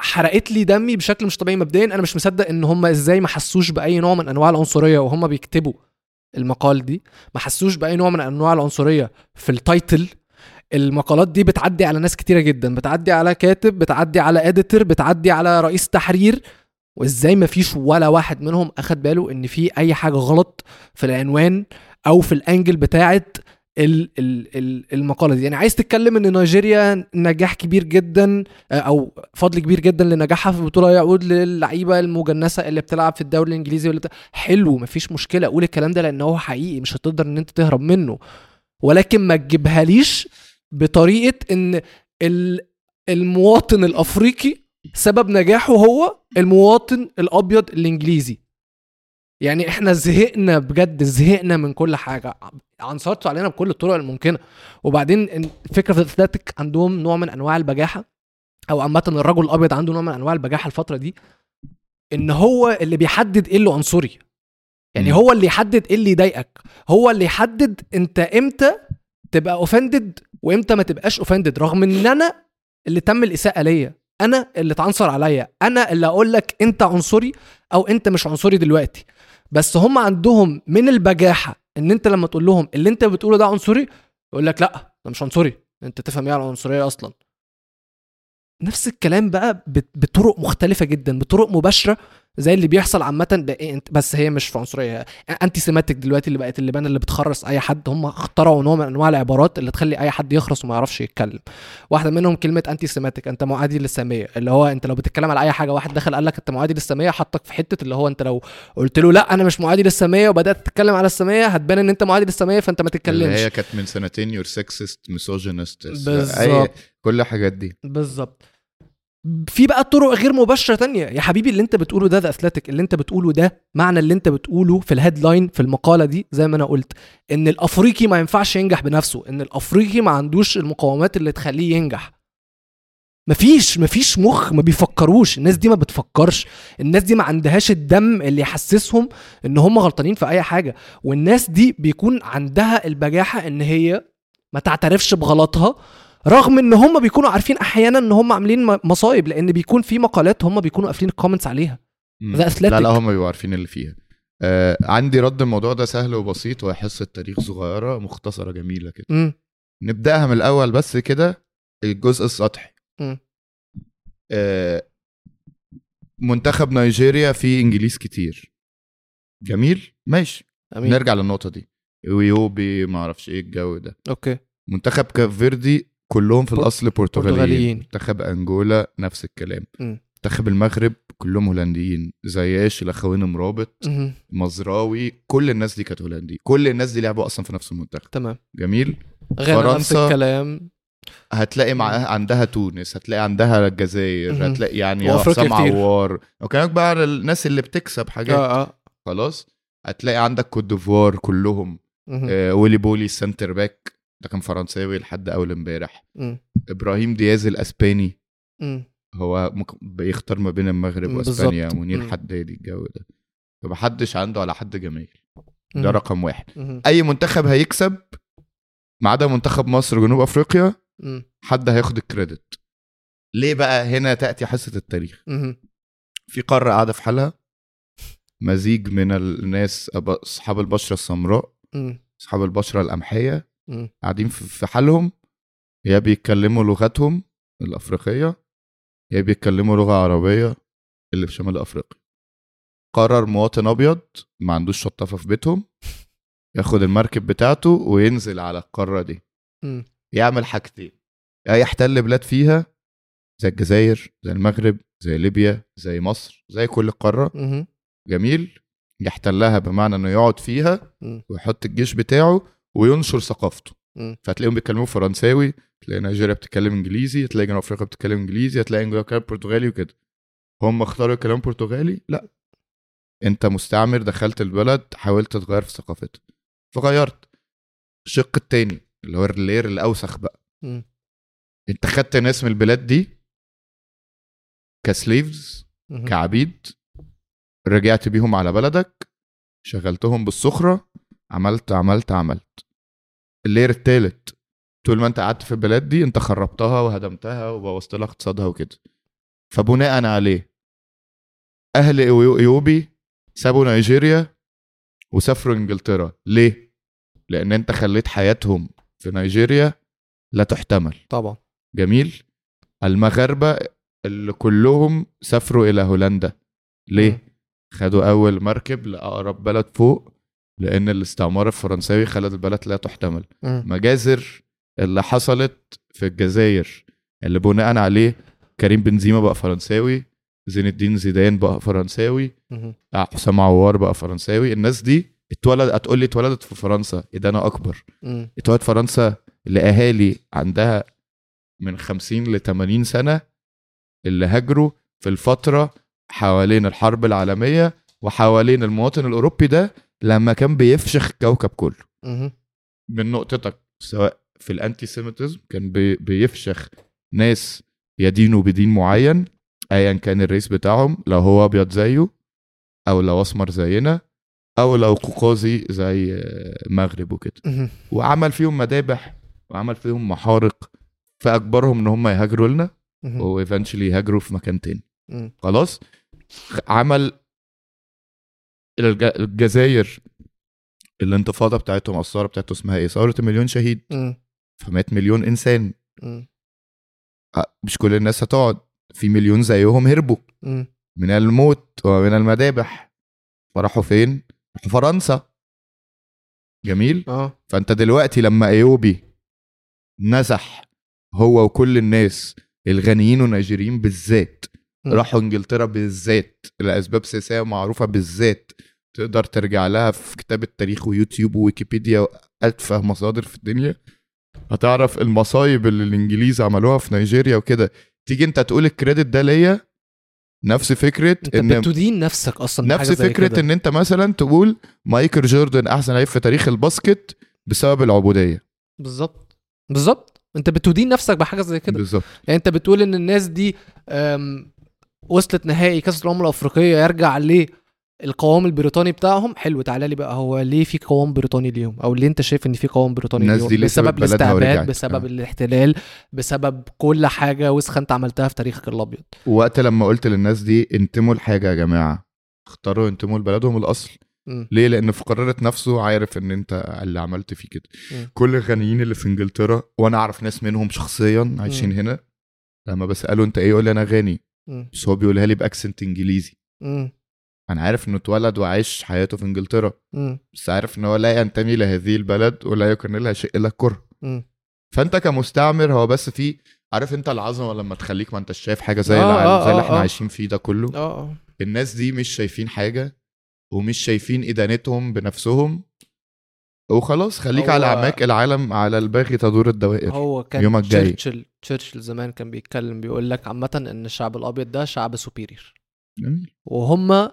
حرقت لي دمي بشكل مش طبيعي مبدئيا. أنا مش مصدق إن هم إزاي ما حسوش بأي نوع من أنواع العنصرية وهم بيكتبوا المقال دي. ما حسوش بأي نوع من أنواع العنصرية في ال title. المقالات دي بتعدي على ناس كتيرة جدا. بتعدي على كاتب بتعدي على اديتور بتعدي على رئيس تحرير. وازاي ما فيش ولا واحد منهم اخد باله ان في اي حاجة غلط في العنوان أو في الانجل ال المقالة دي. يعني عايز تتكلم ان نيجيريا نجاح كبير جدا آه، أو فضل كبير جدا لنجاحها في البطوله يعود للعيبة المجنسة اللي بتلعب في الدوري الانجليزي ولا بتاع- حلو مفيش مشكلة قول الكلام ده لأن هو حقيقي مش هتقدر ان انت تهرب منه. ولكن ما تجيبهاليش بطريقة ان ال المواطن الافريقي سبب نجاحه هو المواطن الأبيض الإنجليزي. يعني إحنا زهقنا بجد زهقنا من كل حاجة. عنصرتوا علينا بكل الطرق الممكنة. وبعدين الفكرة في الأثليتيك عندهم نوع من أنواع البجاحة أو عامة الرجل الأبيض عنده نوع من أنواع البجاحة الفترة دي إن هو اللي بيحدد إيه اللي عنصري. يعني. هو اللي يحدد إيه اللي يضايقك. هو اللي يحدد أنت إمتى تبقى offended وإمتى ما تبقاش offended رغم إن أنا اللي تم الإساءة ليا. أنا اللي اتعنصر عليا. أنا اللي أقول لك أنت عنصري أو أنت مش عنصري دلوقتي. بس هم عندهم من البجاحة إن أنت لما تقول لهم اللي أنت بتقوله ده عنصري يقول لك لأ ده مش عنصري. أنت تفهم إيه على العنصريه أصلا. نفس الكلام بقى بطرق مختلفة جدا بطرق مباشرة زي اللي بيحصل عامة ب- بس هي مش في عنصرية anti-Semitic دلوقتي اللي بقت اللبان اللي بتخرس أي حد هم اخترعوا نوع من أنواع العبارات اللي تخلي أي حد يخرس وما يعرفش يتكلم. واحدة منهم كلمة anti-Semitic أنت معادي للسامية اللي هو أنت لو بتتكلم على أي حاجة واحد دخل قال لك أنت معادي للسامية حطك في حتة اللي هو أنت لو قلت له لأ أنا مش معادي للسامية وبدأت تتكلم على السامية هتبان إن أنت معادي للسامية فأنت ما اللي تتكلمش هي كانت من سنتين you're sexist misogynist. كل الحاجات دي. بالظبط. في بقى طرق غير مباشرة تانية. يا حبيبي اللي انت بتقوله ده ده Athletic اللي انت بتقوله ده معنى اللي انت بتقوله في ال headline في المقالة دي زي ما أنا قلت ان الافريقي ما ينفعش ينجح بنفسه ان الافريقي ما عندوش المقومات اللي تخليه ينجح. مفيش مفيش مخ ما بيفكروش. الناس دي ما بتفكرش. الناس دي ما عندهاش الدم اللي يحسسهم ان هم غلطانين في أي حاجة. والناس دي بيكون عندها البجاحة إن هي ما تعترفش بغلطها رغم إن هم بيكونوا عارفين أحيانا إن هم عاملين م- مصايب لأن بيكون في مقالات هم بيكونوا قافلين الكومنتس عليها. athletic. لا لا هم بيبقوا عارفين اللي فيها. آه عندي رد الموضوع ده سهل وبسيط وهي حصة تاريخ صغيرة مختصرة جميلة كده. امم نبدأها من الأول بس كده الجزء السطحي. آه منتخب نيجيريا فيه إنجليز كتير. جميل؟ ماشي. أمين. نرجع للنقطة دي. ويوبي ما أعرفش إيه الجو ده. okay. منتخب كاب فيردي كلهم في الأصل برتغاليين. منتخب أنجولا نفس الكلام. منتخب المغرب كلهم هولنديين. زياش الاخوين مرابط. مزراوي كل الناس دي كانت هولندي. كل الناس دي لعبوا أصلا في نفس المنتخب. تمام. جميل؟ غانا نفس الكلام. هتلاقي معاها عندها تونس هتلاقي عندها الجزائر. هتلاقي يعني حسام. عوار. وكمان بقى على الناس اللي بتكسب حاجات. آه آه. خلاص؟ هتلاقي عندك كوت ديفوار كلهم. آه ويلي بولي ال centre back. ده كان فرنساوي لحد أول امبارح. إبراهيم دياز الأسباني مم. هو بيختار ما بين المغرب وإسبانيا. منير. حدادي الجو ده فمحدش عنده على حد جماهير مم. ده رقم واحد مهم. أي منتخب هيكسب ما عدا منتخب مصر وجنوب أفريقيا. حد هياخد ال credit ليه بقى هنا تأتي حصة التاريخ. في قارة قاعدة في حالها مزيج من الناس أصحاب البشرة السمراء. أصحاب البشرة القمحية. قاعدين في حالهم. يا بيتكلموا لغتهم الأفريقية يا بيتكلموا لغة عربية اللي في شمال أفريقيا. قرر مواطن أبيض ما عندوش شطافة في بيتهم ياخد المركب بتاعته وينزل على القارة دي. مم. يعمل حاجتين. يا يحتل بلاد فيها زي الجزائر زي المغرب زي ليبيا زي مصر زي كل القارة. جميل. يحتلها بمعنى إنه يقعد فيها. ويحط الجيش بتاعه وينشر ثقافته. مم. فتلاقيهم بيتكلموا فرنساوي تلاقي نيجيريا بتتكلم انجليزي تلاقي جنوب افريقيا بتتكلم انجليزي هتلاقي انجولا بتتكلم برتغالي وكده. هم اختاروا الكلام برتغالي؟ لا. انت مستعمر دخلت البلد حاولت تغير في ثقافتها فغيرت. الشق التاني اللي هو ال layer الأوسخ بقى. مم. انت خدت ناس من البلاد دي ك slaves مهم. كعبيد رجعت بيهم على بلدك شغلتهم بالسخرة عملت عملت عملت. ال layer التالت طول ما انت قعدت في البلاد دي انت خربتها وهدمتها وبوظت لها اقتصادها وكده. فبناء عليه أهل إيوبي سابوا نيجيريا وسافروا إنجلترا. ليه؟ لأن أنت خليت حياتهم في نيجيريا لا تحتمل. طبعا. جميل. المغاربة اللي كلهم سافروا إلى هولندا. ليه. خدوا أول مركب لأقرب بلد فوق لأن الاستعمار الفرنساوي خلى البلد لا تحتمل مم. مجازر اللي حصلت في الجزائر اللي بناء عليه كريم بنزيما بقى فرنساوي زين الدين زيدان بقى فرنساوي مم. حسام عوار بقى فرنساوي الناس دي اتولد هتقول لي اتولدت في فرنسا إيه ده أنا أكبر. اتولد فرنسا لأهالي عندها من 50 ل 80 سنة اللي هاجروا في الفترة حوالين الحرب العالمية وحوالين المواطن الأوروبي ده لما كان بيفشخ الكوكب كله. من نقطتك سواء في ال anti-Semitism كان بي بيفشخ ناس يدينوا بدين معين ايا كان الرئيس بتاعهم لو هو أبيض زيه أو لو أسمر زينا أو لو قوقازي زي المغرب وكده. وعمل فيهم مذابح وعمل فيهم محارق فأجبرهم إن هم يهاجروا لنا. و eventually يهاجروا في مكان تاني. خلاص عمل الج- الجزائر الانتفاضة بتاعتهم أو الثورة بتاعتهم اسمها إيه؟ ثورة المليون شهيد. فمات مليون إنسان مش كل الناس هتقعد في مليون زيهم هربوا. من الموت ومن المذابح فراحوا فين؟ راحوا فرنسا جميل آه فأنت دلوقتي لما أيوبي نزح هو وكل الناس الغنيين والنيجيريين بالذات. راحوا انجلترا بالذات لأسباب سياسية معروفة بالذات تقدر ترجع لها في كتاب التاريخ ويوتيوب وويكيبيديا واتفه مصادر في الدنيا. هتعرف المصايب اللي الإنجليز عملوها في نيجيريا وكده. تيجي انت تقول ال credit ده ليا؟ نفس فكرة انت إن بتدين نفسك أصلا نفس فكرة كده. إن انت مثلا تقول مايكل جوردن أحسن لعيب في تاريخ ال basket بسبب العبودية. بالظبط. بالظبط. انت بتدين نفسك بحاجة زي كده. بالظبط. يعني انت بتقول إن الناس دي وصلت نهائي كأس الأمم الأفريقية يرجع ليه القوام البريطاني بتاعهم حلو تعالى لي بقى هو ليه في قوام بريطاني ليهم أو ليه أنت شايف إن في قوام بريطاني الناس دي بسبب الاستعباد ورجعت. بسبب آه. الاحتلال بسبب كل حاجة وسخه انت عملتها في تاريخك الأبيض وقت لما قلت للناس دي انتموا لحاجة يا جماعة اختاروا ينتموا لبلدهم الأصل مم. ليه لأن في قرارة نفسه عارف إن أنت اللي عملت فيه كده مم. كل الغنيين اللي في إنجلترا وأنا أعرف ناس منهم شخصيا عايشين مم. هنا لما بساله أنت إيه يقول لي أنا غني بس هو بيقولها لي بأكسنت إنجليزي مم. أنا عارف إنه اتولد وعايش حياته في إنجلترا مم. بس عارف إن هو لا ينتمي لهذه البلد ولا يكن لها شيء إلا الكره. فأنت كمستعمر هو بس في عارف أنت العظمة لما تخليك ما انت شايف حاجة زي آه، اللي, آه، زي اللي آه، إحنا آه. عايشين فيه ده كله آه آه الناس دي مش شايفين حاجة ومش شايفين إدانتهم بنفسهم وخلاص خليك على أعماق العالم على الباغي تدور الدوائر هو كان يومك جاي. تشرشل تشرشل زمان كان بيتكلم بيقول لك عامة إن الشعب الأبيض ده شعب superior جميل. وهم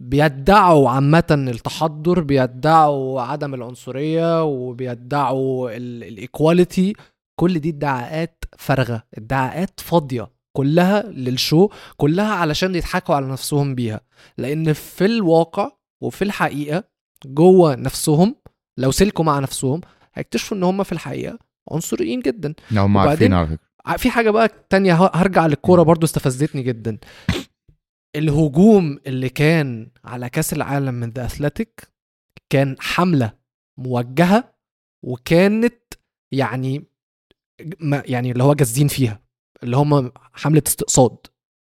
بيدعوا عامة التحضر بيدعوا عدم العنصرية وبيدعوا ال equality كل دي ادعاءات فارغة ادعاءات فاضية كلها لل show كلها علشان يضحكوا على نفسهم بيها. لأن في الواقع وفي الحقيقة جوه نفسهم لو سلكوا مع نفسهم هيكتشفوا إن هم في الحقيقة عنصريين جدا. لا هم عارفين على فكرة. في حاجة بقى تانية هرجع للكورة برضو استفزتني جدا. الهجوم اللي كان على كأس العالم من ذا اثليتيك كان حملة موجهة وكانت يعني ما يعني اللي هو جازين فيها اللي هم حملة استقصاد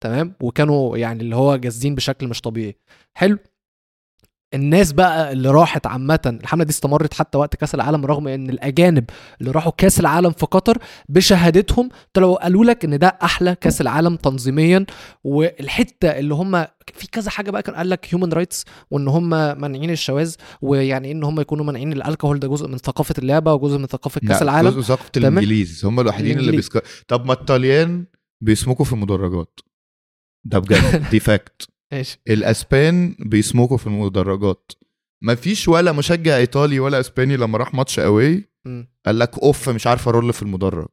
تمام؟ وكانوا يعني اللي هو جازين بشكل مش طبيعي. حلو؟ الناس بقى اللي راحت عامة الحملة دي استمرت حتى وقت كأس العالم رغم إن الأجانب اللي راحوا كأس العالم في قطر بشهادتهم طلعوا قالوا لك إن ده أحلى كأس العالم تنظيميا. والحتة اللي هم في كذا حاجة بقى كان قال لك human rights وإن هم مانعين الشواذ ويعني إن هم يكونوا مانعين الالكهول ده جزء من ثقافة اللعبة وجزء من ثقافة كأس لا، العالم. جزء ثقافة تمام؟ الإنجليز. هم الوحيدين اللي الإنجليز. basic... طب ما الطليان بيسموكوا في المدرجات. ده بجد دي fact ماشي. الأسبان بيسموكوا في المدرجات. مفيش ولا مشجع إيطالي ولا إسباني لما راح ماتش قوي. قال لك أوف مش عارف أ roll في المدرج.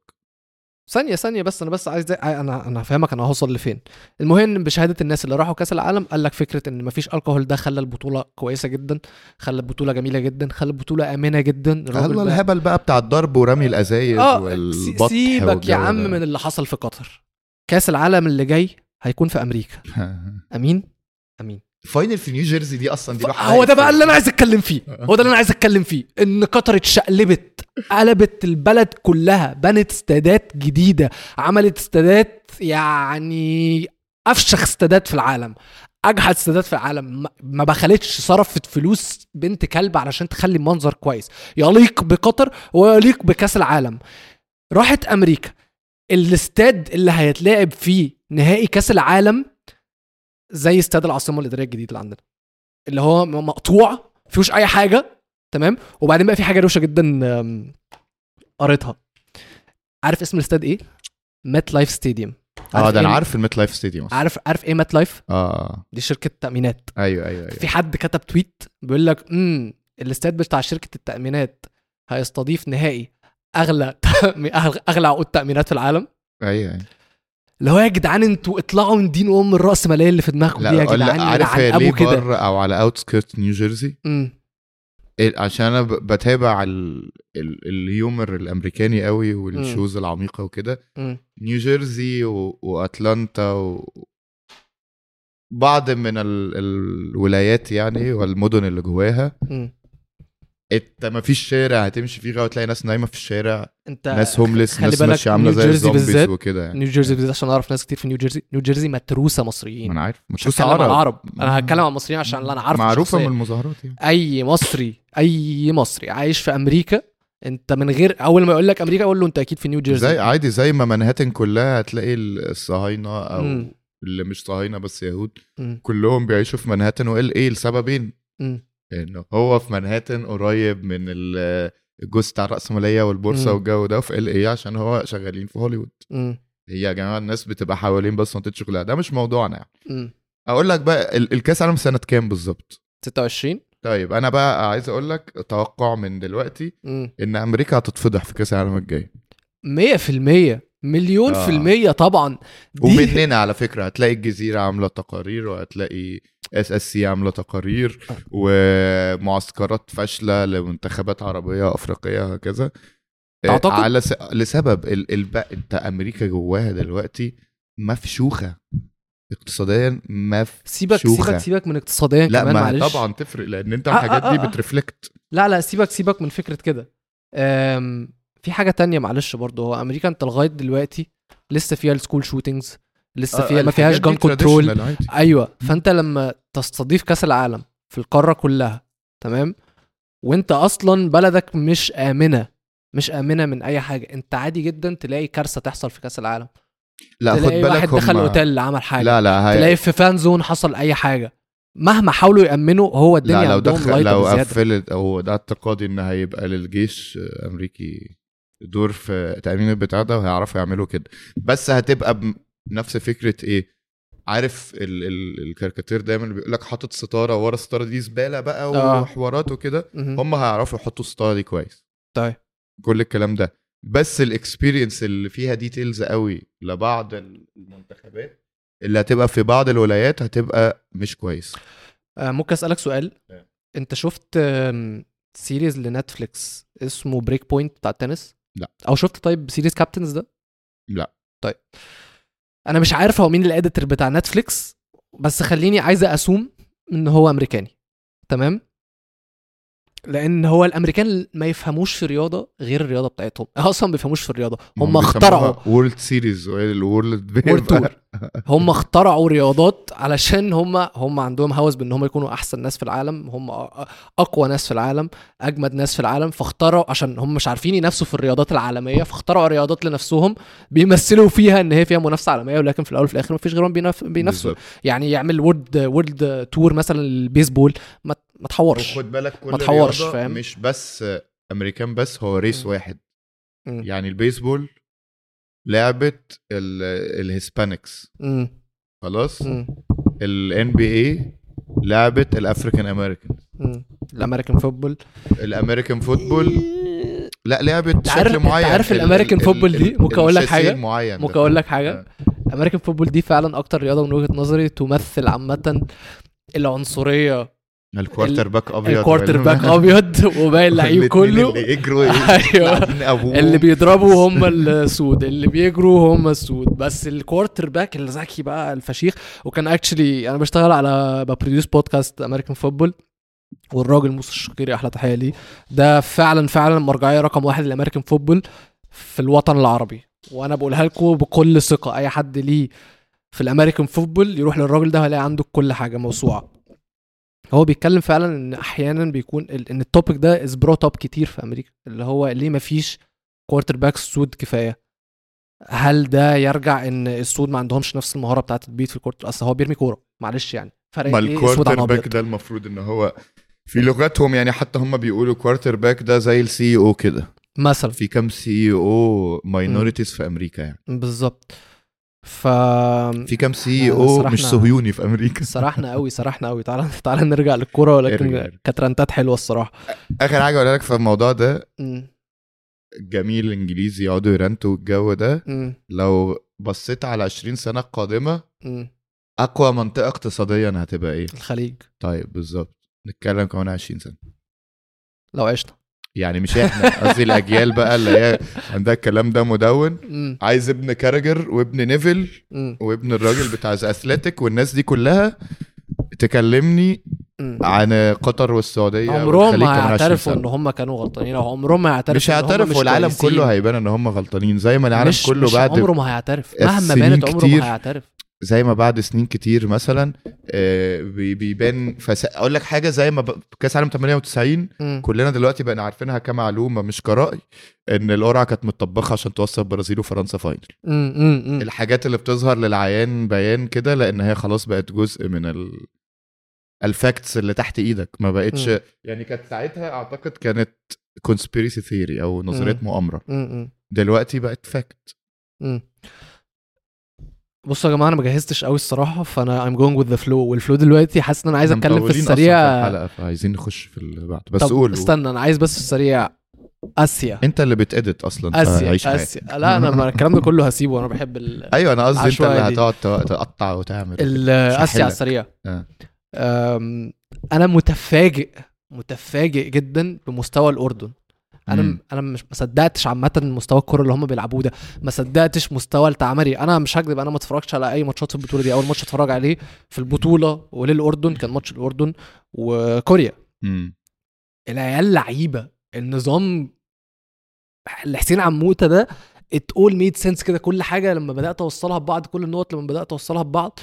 ثانية ثانية بس أنا بس عايز أنا أنا هفهمك أنا هوصل لفين. المهم بشهادة الناس اللي راحوا كأس العالم قال لك فكرة إن مفيش ألكحول ده خلى البطولة كويسة جدا خلى البطولة جميلة جدا خلى البطولة آمنة جدا. ده- الهبل بقى بتاع الضرب ورمي الأزايز سي- والبطح سيبك يا عم. من اللي حصل في قطر. كأس العالم اللي جاي هيكون في أمريكا. أمين؟ أمين. final في نيو جيرسي دي أصلا دي لوحدها هو ده بقى. اللي أنا عايز أتكلم فيه. هو ده اللي أنا عايز أتكلم فيه. إن قطر اتشقلبت قلبت البلد كلها بنت استادات جديدة عملت استادات يعني أفشخ استادات في العالم. أجحد استادات في العالم. ما- ما بخلتش صرفت فلوس بنت كلب علشان تخلي المنظر كويس. يليق بقطر ويليق بكأس العالم. راحت أمريكا. الاستاد اللي هيتلعب فيه نهائي كأس العالم زي استاد العاصمة الإدارية الجديد اللي عندنا. اللي هو مقطوع فيهوش أي حاجة تمام؟ وبعدين بقى في حاجة روشة جدا قريتها. عارف اسم الاستاد إيه؟ MetLife Stadium آه ده أنا إيه- عارف ال MetLife Stadium عارف عارف إيه MetLife آه. دي شركة تأمينات. أيوه أيوه أيوه. في حد كتب tweet بيقول لك امم الاستاد بتاع شركة التأمينات هيستضيف نهائي أغلى أغلى عقود تأمينات في العالم. أيوه أيوه. اللي هو يا جدعان أنتوا اطلعوا من دين ام الراسماليه اللي في دماغكم. دي يا جدعان عارف ليه أبو كده. أو على outskirts نيوجيرسي امم إيه، عشان أنا بتابع ال... ال... ال humor الأمريكاني قوي وال shows العميقة وكده. امم نيوجيرسي و... وأتلانتا و... بعض من ال... الولايات يعني والمدن اللي جواها. انت ما فيش شارع هتمشي فيه غير تلاقي ناس نايمة في الشارع انت ناس homeless خلي ناس ماشية عاملة زي ال zombies وكده يعني. نيو جيرسي بالذات عشان أعرف ناس كتير في نيو جيرسي نيو جيرسي متروسة ما مصريين أنا عارف مش متروس هتكلم عن عرب. العرب. أنا هتكلم عن المصريين عشان أنا عارف معروفة من المظاهرات يعني. أي مصري أي مصري عايش في أمريكا أنت من غير أول ما يقول لك أمريكا أقول له أنت أكيد في نيو جيرسي زي عادي زي ما منهاتن كلها هتلاقي الصهاينة أو مم. اللي مش صهاينة بس يهود مم. كلهم بيعيشوا في منهاتن وإيه إيه السببين؟ مم. إنه هو في منهاتن قريب من ال- الجزء بتاع الرأسمالية والبورصة مم. والجو ده وفي ال إيه عشان هو شغالين في هوليوود مم. هي يا جماعة الناس بتبقى حوالين بس منطقة شغلها ده مش موضوعنا يعني مم. أقول لك بقى ال- الكأس عالم سنة كام بالظبط 26 طيب أنا بقى عايز أقول لك توقع من دلوقتي مم. إن أمريكا هتتفضح في كأس العالم الجاي 100% مليون آه. في المية طبعا. دي ومننا على فكرة؟ هتلاقي الجزيرة عاملة تقارير وهتلاقي SSC عاملة تقارير ومعسكرات فاشلة لمنتخبات عربية أفريقية وهكذا. تعتقد؟ على س... لسبب ال... ال... أنت أمريكا جواها دلوقتي مفشوخة. اقتصاديا مفشوخة. سيبك سيبك سيبك من اقتصاديا لا كمان ما معلش. طبعا تفرق لأن أنت آه، الحاجات آه، دي آه. بت reflect. لا لا سيبك سيبك من فكرة كده. في حاجة تانية معلش برضه هو أمريكا أنت لغاية دلوقتي لسه فيها ال school shootings لسه فيها ما فيهاش gun control أيوه فأنت لما تستضيف كأس العالم في القارة كلها تمام؟ وأنت أصلا بلدك مش آمنة مش آمنة من أي حاجة أنت عادي جدا تلاقي كارثة تحصل في كأس العالم. لا خد تلاقي واحد بالك دخل هم أوتيل عمل حاجة. لا لا هي... تلاقي في fan zone حصل أي حاجة. مهما حاولوا يأمنوا هو الدنيا لا لو دخل لو قفلت أو ده اعتقادي إن هيبقى للجيش أمريكي. دور في تأمين البتاع ده وهيعرفوا يعملوا كده. بس هتبقى بنفس فكرة إيه؟ عارف ال ال الكاريكاتير دايما اللي بيقول لك حاطط ستارة ورا الستاره دي زبالة بقى آه. وحوارات وكده. هم هيعرفوا يحطوا الستارة دي كويس. طيب. كل الكلام ده. بس ال experience اللي فيها details قوي لبعض المنتخبات اللي هتبقى في بعض الولايات هتبقى مش كويس. آه، ممكن أسألك سؤال؟ آه. أنت شفت series ل Netflix اسمه Break Point بتاع التنس؟ لا. أو شفت طيب series Captains ده لا. طيب أنا مش عارف هو مين ال editor بتاع Netflix بس خليني عايزه assume إن هو أمريكاني تمام لأن هو الأمريكان ما يفهموش في رياضه غير الرياضة بتاعتهم. أصلا ما بيفهموش في الرياضة. هم اخترعوا. World Series ال World Tour هم اخترعوا رياضات علشان هم هم عندهم هوس بإن هم يكونوا أحسن ناس في العالم. هم أقوى ناس في العالم أجمد ناس في العالم. فاخترعوا عشان هم مش عارفين ينافسوا في الرياضات العالمية فاخترعوا رياضات لنفسهم بيمثلوا فيها إن هي فيها منافسة عالمية ولكن في الأول وفي الآخر مفيش غيرهم بيناف... بينافسوا. يعني يعمل World World Tour مثلا البيسبول ما ما تحورش وخد بالك كل ما تحورش، فاهم؟ مش بس أمريكان بس هو race مم. واحد مم. يعني البيسبول لعبه ال- ال Hispanics. خلاص. ال NBA لعبه ال African American. ال American football ال American football لا لعبه شكل معين عارف ال- الأمريكان ال- football دي؟ ممكن أقول لك ده. ممكن أقول لك حاجة آه. American football دي فعلا أكتر رياضة من وجهة نظري تمثل عامة العنصرية ال quarterback أبيض ال quarterback أبيض وباقي اللعيب كله. اللي يجروا أيوه. اللي بيضربوا هم السود اللي بيجروا هم السود. بس ال quarterback الذكي بقى الفشيخ وكان actually أنا بشتغل على ب produce podcast American football والراجل موسى الشقيري أحلى تحية ليه ده فعلا فعلا مرجعية رقم واحد لل American football في الوطن العربي. وأنا بقولها لكم بكل ثقة أي حد ليه في ال American football يروح للراجل ده هيلاقي عنده كل حاجة موسوعة. هو بيتكلم فعلا إن أحيانا بيكون ال- إن ال topic ده is brought up كتير في أمريكا. اللي هو ليه مفيش quarterback سود كفاية؟ هل ده يرجع إن السود ما عندهمش نفس المهارة بتاعت البيض في ال quarter أصل هو بيرمي كورة. معلش يعني. فرق ما عن ال quarterback ده المفروض إن هو في لغتهم يعني حتى هم بيقولوا quarterback ده زي ال CEO كده. مثلا. في كام CEO minorities في أمريكا يعني. بالظبط. ف في كام سي لا، أو مش صهيوني في أمريكا. سرحنا قوي سرحنا قوي تعالى تعالى نرجع للكورة ولكن. كانت رنتات حلوة الصراحة. آخر حاجة أقول لك في الموضوع ده. جميل الانجليزي يقعدوا يرنتوا الجو ده. لو بصيت على 20 سنة القادمه. أقوى منطقة اقتصاديا هتبقى إيه؟ الخليج. طيب بالظبط. نتكلم كمان 20 سنة. لو عشنا. يعني مش إحنا قصدي الأجيال بقى اللي هي عندها الكلام ده مدون. عايز ابن كارجر وابن نيفل. وابن الراجل بتاع أثليتيك والناس دي كلها تكلمني. عن قطر والسعودية عمرهم ما كمان 20 هيعترفوا. إن هم كانوا غلطانين أو عمرهم ما هيعترفوا مش إن هم هيعترف مش والعالم. كله هيبان إن هم غلطانين زي ما العالم مش كله مش بعد عمره ما هيعترف مهما بانت عمره. ما هيعترف زي ما بعد سنين كتير مثلا آه، بي- بيبان فس... أقول لك حاجة زي ما ب... كأس عالم 98 مم. كلنا دلوقتي بقينا عارفينها كمعلومة مش كرأي إن القرعة كانت متطبخه عشان توصل البرازيل وفرنسا final. الحاجات اللي بتظهر للعيان بيان كده لأن هي خلاص بقت جزء من ال... ال facts اللي تحت إيدك ما بقتش مم. يعني كانت ساعتها أعتقد كانت conspiracy theory أو نظرية. مؤامرة. دلوقتي بقت fact. بصوا يا جماعة أنا ما جهزتش قوي الصراحة فأنا I'm going with the flow وال flow دلوقتي حاسس إن أنا عايز أتكلم في السريع الحلقة فعايزين نخش في اللي بعد بس طب قول. استنى أنا عايز بس في السريع آسيا أنت اللي بتأدت أصلا آسيا. آسيا لا أنا الكلام ده كله هسيبه أنا بحب ال... أيوه أنا قصدي أنت اللي. هتقعد تقطع وتعمل آسيا على. السريع آه. أنا متفاجئ متفاجئ جدا بمستوى الأردن أنا مم. أنا مش ما صدقتش عامة مستوى الكره اللي هم بيلعبوه ده. ما صدقتش مستوى التعامري أنا مش هكذب أنا ما اتفرجتش على أي ماتشات في البطولة دي. أول ماتش اتفرج عليه في البطولة وللاردن كان ماتش الاردن وكوريا. مم. العيال لعيبة. النظام اللي حسين عموتة ده it all made sense كده. كل حاجة لما بدأت أوصلها ببعض كل النقط لما بدأت أوصلها ببعض.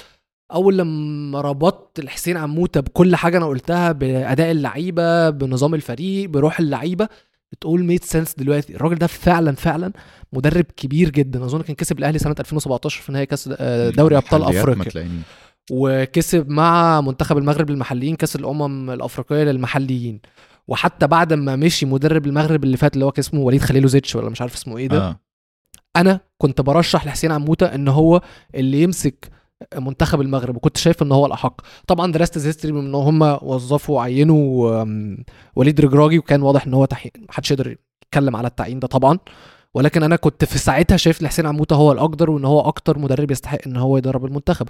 أول لما ربطت الحسين عموتة بكل حاجة أنا قلتها بأداء اللعيبة بنظام الفريق بروح اللعيبة it all made sense دلوقتي. الراجل ده فعلا فعلا مدرب كبير جدا. أظن كان كسب الأهلي سنة 2017 في نهائي كأس آه، دوري أبطال أفريقيا. وكسب مع منتخب المغرب للمحليين كأس الأمم الأفريقية للمحليين. وحتى بعد ما مشي مدرب المغرب اللي فات اللي هو كان اسمه وليد خليلوزيتش ولا مش عارف اسمه إيه ده آه. أنا كنت برشح لحسين عموتة إن هو اللي يمسك منتخب المغرب وكنت شايف إن هو الأحق. طبعا درست هيستوري من إن هم وظفوا وعينوا وليد رجراجي وكان واضح إن هو محدش يقدر يتكلم على التعيين ده طبعا. ولكن أنا كنت في ساعتها شايف إن حسين عموتة هو الأقدر وإن هو أكتر مدرب يستحق إن هو يدرب المنتخب.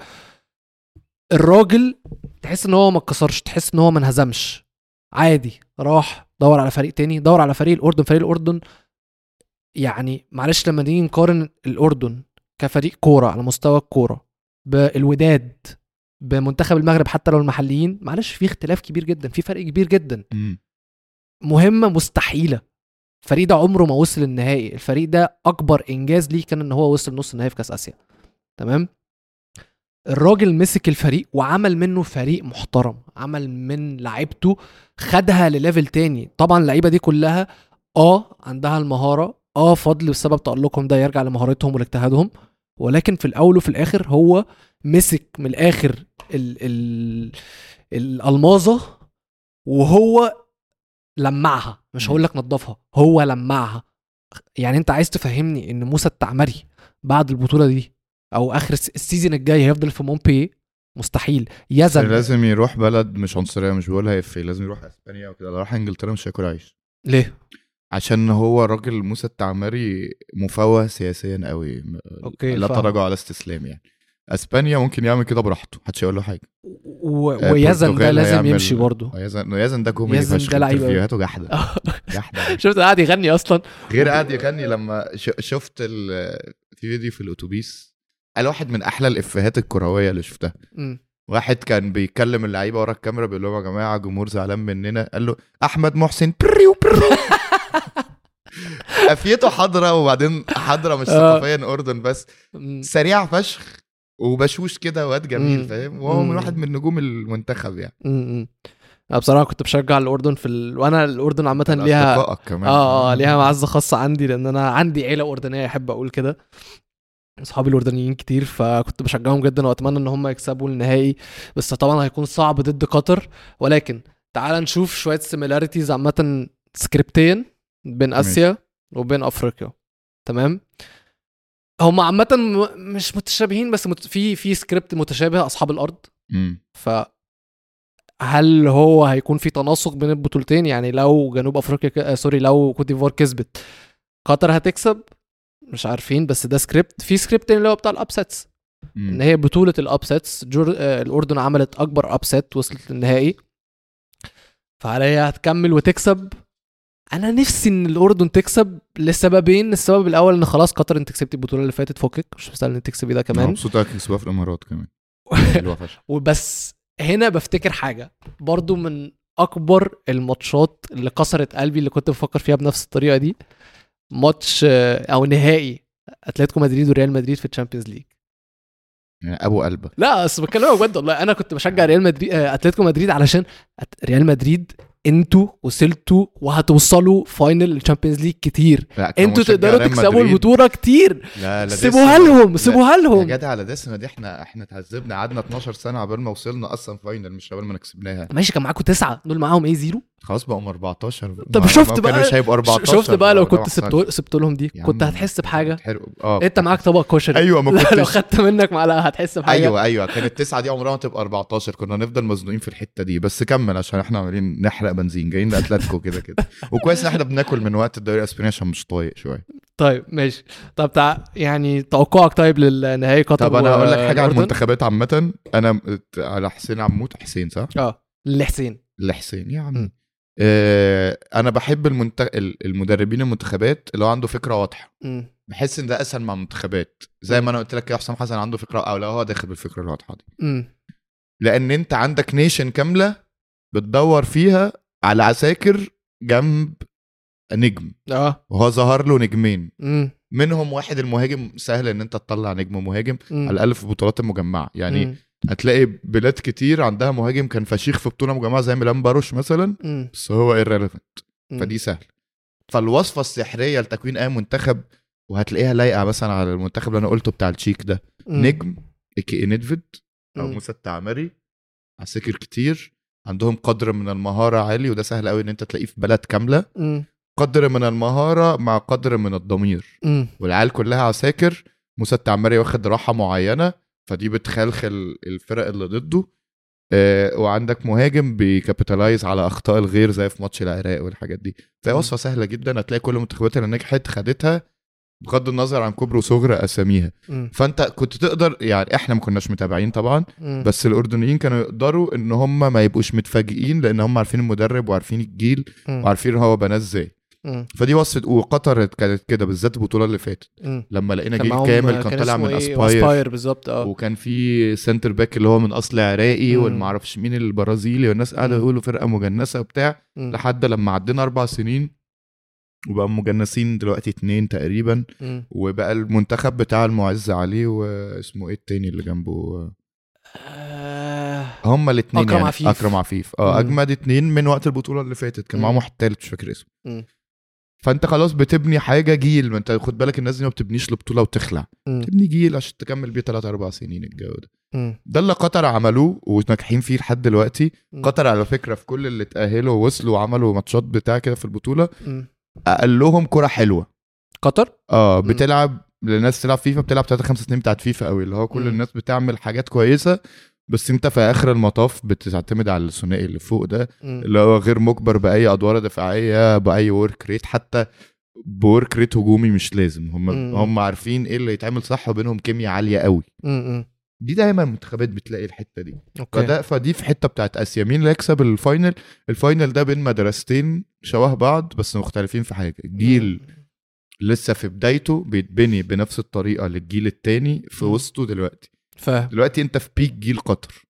الراجل تحس إن هو ما اتكسرش تحس إن هو ما انهزمش. عادي راح دور على فريق تاني دور على فريق الأردن. فريق الأردن يعني معلش لما نيجي نقارن الأردن كفريق كورة على مستوى الكورة بالوداد بمنتخب المغرب حتى لو المحليين. معلش في اختلاف كبير جدا في فرق كبير جدا. مهمة مستحيلة. الفريق ده عمره ما وصل النهائي. الفريق ده أكبر إنجاز ليه كان إن هو وصل نص النهائي في كأس آسيا. تمام؟ الراجل مسك الفريق وعمل منه فريق محترم. عمل من لعيبته خدها لليفل تاني. طبعا اللعيبة دي كلها آه عندها المهارة آه فضل بسبب تألقهم ده يرجع لمهارتهم ولاجتهادهم ولكن في الأول وفي الآخر هو مسك من الآخر ال ال الالمازه وهو لمعها مش هقول لك نظفها هو لمعها. يعني أنت عايز تفهمني إن موسى التعمري بعد البطولة دي أو آخر الس- ال season الجاي هيفضل في مونبلييه؟ مستحيل. يزن. لازم يروح بلد مش عنصرية مش بقولها if لازم يروح إسبانيا وكده لو راح إنجلترا مش هياكل عيش. ليه؟ عشان هو راجل موسى التعمري مفوه سياسيا قوي. okay لا. تراجع على استسلام يعني. أسبانيا ممكن يعمل كده براحته محدش يقول له حاجة. و... آه، ويزن ده لازم هيعمل- يمشي برضه. يزن يزن ده كوميدي يزن ده لعيب أوي. interview هاته جحده جحده شفت قاعد يغني أصلا؟ غير قاعد يغني لما ش- شفت ال- في فيديو في الأتوبيس قال واحد من أحلى الإفيهات الكروية اللي شفتها. واحد كان بيكلم اللعيبة ورا الكاميرا بيقول لهم يا جماعة جمهور زعلان مننا. قال له أحمد محسن بريو بريو. قفيته حاضرة وبعدين حاضرة مش آه. ثقافيا أردن بس. سريع فشخ وبشوش كده واد جميل. فاهم؟ وهو من. واحد من نجوم المنتخب يعني. أنا بصراحة كنت بشجع الأردن في ال... وأنا الأردن عامة ليها كمان. آه آه ليها معزة خاصة عندي لأن أنا عندي عيلة أردنية أحب أقول كده. أصحابي الأردنيين كتير فكنت بشجعهم جدا وأتمنى إن هم يكسبوا النهائي. بس طبعا هيكون صعب ضد قطر. ولكن تعال نشوف شوية similarities عامة سكريبتيا بين ماشي. آسيا وبين أفريقيا تمام؟ هم عامة مش متشابهين بس مت... في في سكريبت متشابه أصحاب الأرض. مم. ف هل هو هيكون في تناسق بين البطولتين؟ يعني لو جنوب أفريقيا ك... آه sorry لو كوت ديفوار كسبت قطر هتكسب؟ مش عارفين بس ده سكريبت في سكريبت تاني اللي هو بتاع ال upsets إن. هي بطولة ال upsets جور... آه الأردن عملت أكبر upset وصلت للنهائي. فهل هي هتكمل وتكسب؟ أنا نفسي إن الأردن تكسب لسببين السبب الأول إن خلاص قطر انت كسبتي البطولة اللي فاتت فكك مش مستاهل انك تكسبي ده كمان. مبسوط انك تكسبها في الإمارات كمان. وبس هنا بفتكر حاجة برضو من أكبر الماتشات اللي كسرت قلبي اللي كنت بفكر فيها بنفس الطريقة دي ماتش أو نهائي أتلتيكو مدريد وريال مدريد في ال Champions League. يعني أبو قلبك. لا بس بكلمك بجد والله أنا كنت بشجع ريال مدريد آه، أتلتيكو مدريد علشان ريال مدريد أنتوا وصلتوا وهتوصلوا final ال Champions League كتير. أنتوا تقدروا تكسبوا البطولة كتير. لا لا سيبوها. لهم سيبوها يا لهم. جدع على دسمه دي إحنا إحنا اتعذبنا قعدنا 12 سنة عبال ما وصلنا أصلا فاينل مش عبال ما كسبناها ماشي كان معاكم تسعة دول معاهم إيه زيرو؟ خلاص بقوا 14 طب شفت بقى- كانوش هيبقوا 14 شفت بقى لو كنت سبت. سبت لهم دي كنت هتحس بحاجة. آه انت معاك طبق كشري؟ أيوه ما لا، لو كنتش. خدت منك معلقه هتحس بحاجة. أيوه أيوه كانت التسعه دي عمرها ما تبقى 14 كنا نفضل مزنوقين في الحتة دي. بس كمل عشان إحنا عمالين نحرق بنزين. جايين لأتلتيكو كده كده. وكويس إن إحنا بناكل من وقت الدوري الإسباني عشان مش طايق شوية. طيب ماشي. طب تع... يعني توقعك طيب للنهائي قطر طب أنا هقول لك حاجة عن؟ المنتخبات عامة. أنا على حسين عمود حسين صح؟ آه لحسين. لحسين. يا. عم. أنا بحب المنت... ال- المدربين المنتخبات اللي هو عنده فكرة واضحة. بحس إن ده أسهل مع المنتخبات زي ما أنا قلت لك كده حسام حسن عنده فكرة أو لا هو داخل بالفكرة الواضحة دي. لأن أنت عندك نيشن كاملة بتدور فيها على عساكر جنب نجم آه وهو ظهر له نجمين مم. منهم واحد المهاجم سهل إن أنت تطلع نجم مهاجم. على الاقل في البطولات المجمعة يعني مم. هتلاقي بلاد كتير عندها مهاجم كان فشيخ في بطولة مجمعه زي ميلان باروش مثلا مم. بس هو مم. فدي سهل فالوصفة السحرية لتكوين أي منتخب وهتلاقيها لايقة مثلا على المنتخب اللي أنا قلته بتاع التشيك ده مم. نجم اكي ندفيد أو. موسى التعمري عساكر كتير عندهم قدر من المهارة عالي وده سهل قوي إن أنت تلاقيه في بلد كاملة مم. قدر من المهارة مع قدر من الضمير مم. والعيال كلها عساكر موسى التعمري واخد راحة معينة فدي بتخلخل الفرق اللي ضده آه وعندك مهاجم بيكابيتالايز على أخطاء الغير زي في ماتش العراق والحاجات دي فهي. وصفة سهلة جدا هتلاقي كل المنتخبات اللي نجحت خدتها بغض النظر عن كبر وصغر أساميها. فأنت كنت تقدر يعني إحنا ما كناش متابعين طبعا مم. بس الأردنيين كانوا يقدروا إن هم ما يبقوش متفاجئين لأن هم عارفين المدرب وعارفين الجيل مم. وعارفين هو بناه إزاي فدي وصفة وقطر كانت كده بالذات البطولة اللي فاتت. لما لقينا كان جيل كامل كان طالع اسمه من؟ أسباير أسباير بالظبط آه وكان في centre back اللي هو من أصل عراقي. والمعرفش مين البرازيلي والناس قاعدة. يقولوا فرقة مجنسة وبتاع مم. لحد لما عدينا أربع سنين وبقى مجنسين دلوقتي اتنين تقريبا مم. وبقى المنتخب بتاع المعز عليه واسمه إيه التاني اللي جنبه آه، هما الاثنين أكرم يعني عفيف. أكرم عفيف آه. أجمد اتنين من وقت البطولة اللي فاتت كان معاهم. واحد تالت مش فاكر اسمه. فانت خلاص بتبني حاجة جيل ما انت خد بالك الناس دي ما بتبنيش لبطولة وتخلع مم. تبني جيل عشان تكمل بيه 3 4 سنين الجو ده. ده اللي قطر عملوه وناجحين فيه لحد دلوقتي مم. قطر على فكرة في كل اللي اتاهلوا ووصلوا وعملوا ماتشات بتاع كده في البطولة مم. اقلهم كرة حلوة قطر آه. بتلعب للناس تلعب فيفا بتلعب 3 5 2 بتاعت فيفا قوي اللي هو كل مم. الناس بتعمل حاجات كويسة بس انت في آخر المطاف بتعتمد على الثنائي اللي فوق ده. اللي هو غير مجبر بأي أدوار دفاعية بأي work rate حتى ب work rate هجومي مش لازم. هم. هم عارفين إيه اللي يتعمل صح وبينهم كيمياء عالية قوي. دي دايما المنتخبات بتلاقي الحتة دي. okay. فده فدي في حتة بتاعت آسيا. مين اللي يكسب ال final ال final ده بين مدرستين شبه بعض بس مختلفين في حاجة. جيل لسه في بدايته بيتبني بنفس الطريقة للجيل التاني في. وسطه دلوقتي. فاهم دلوقتي انت في peak جيل قطر.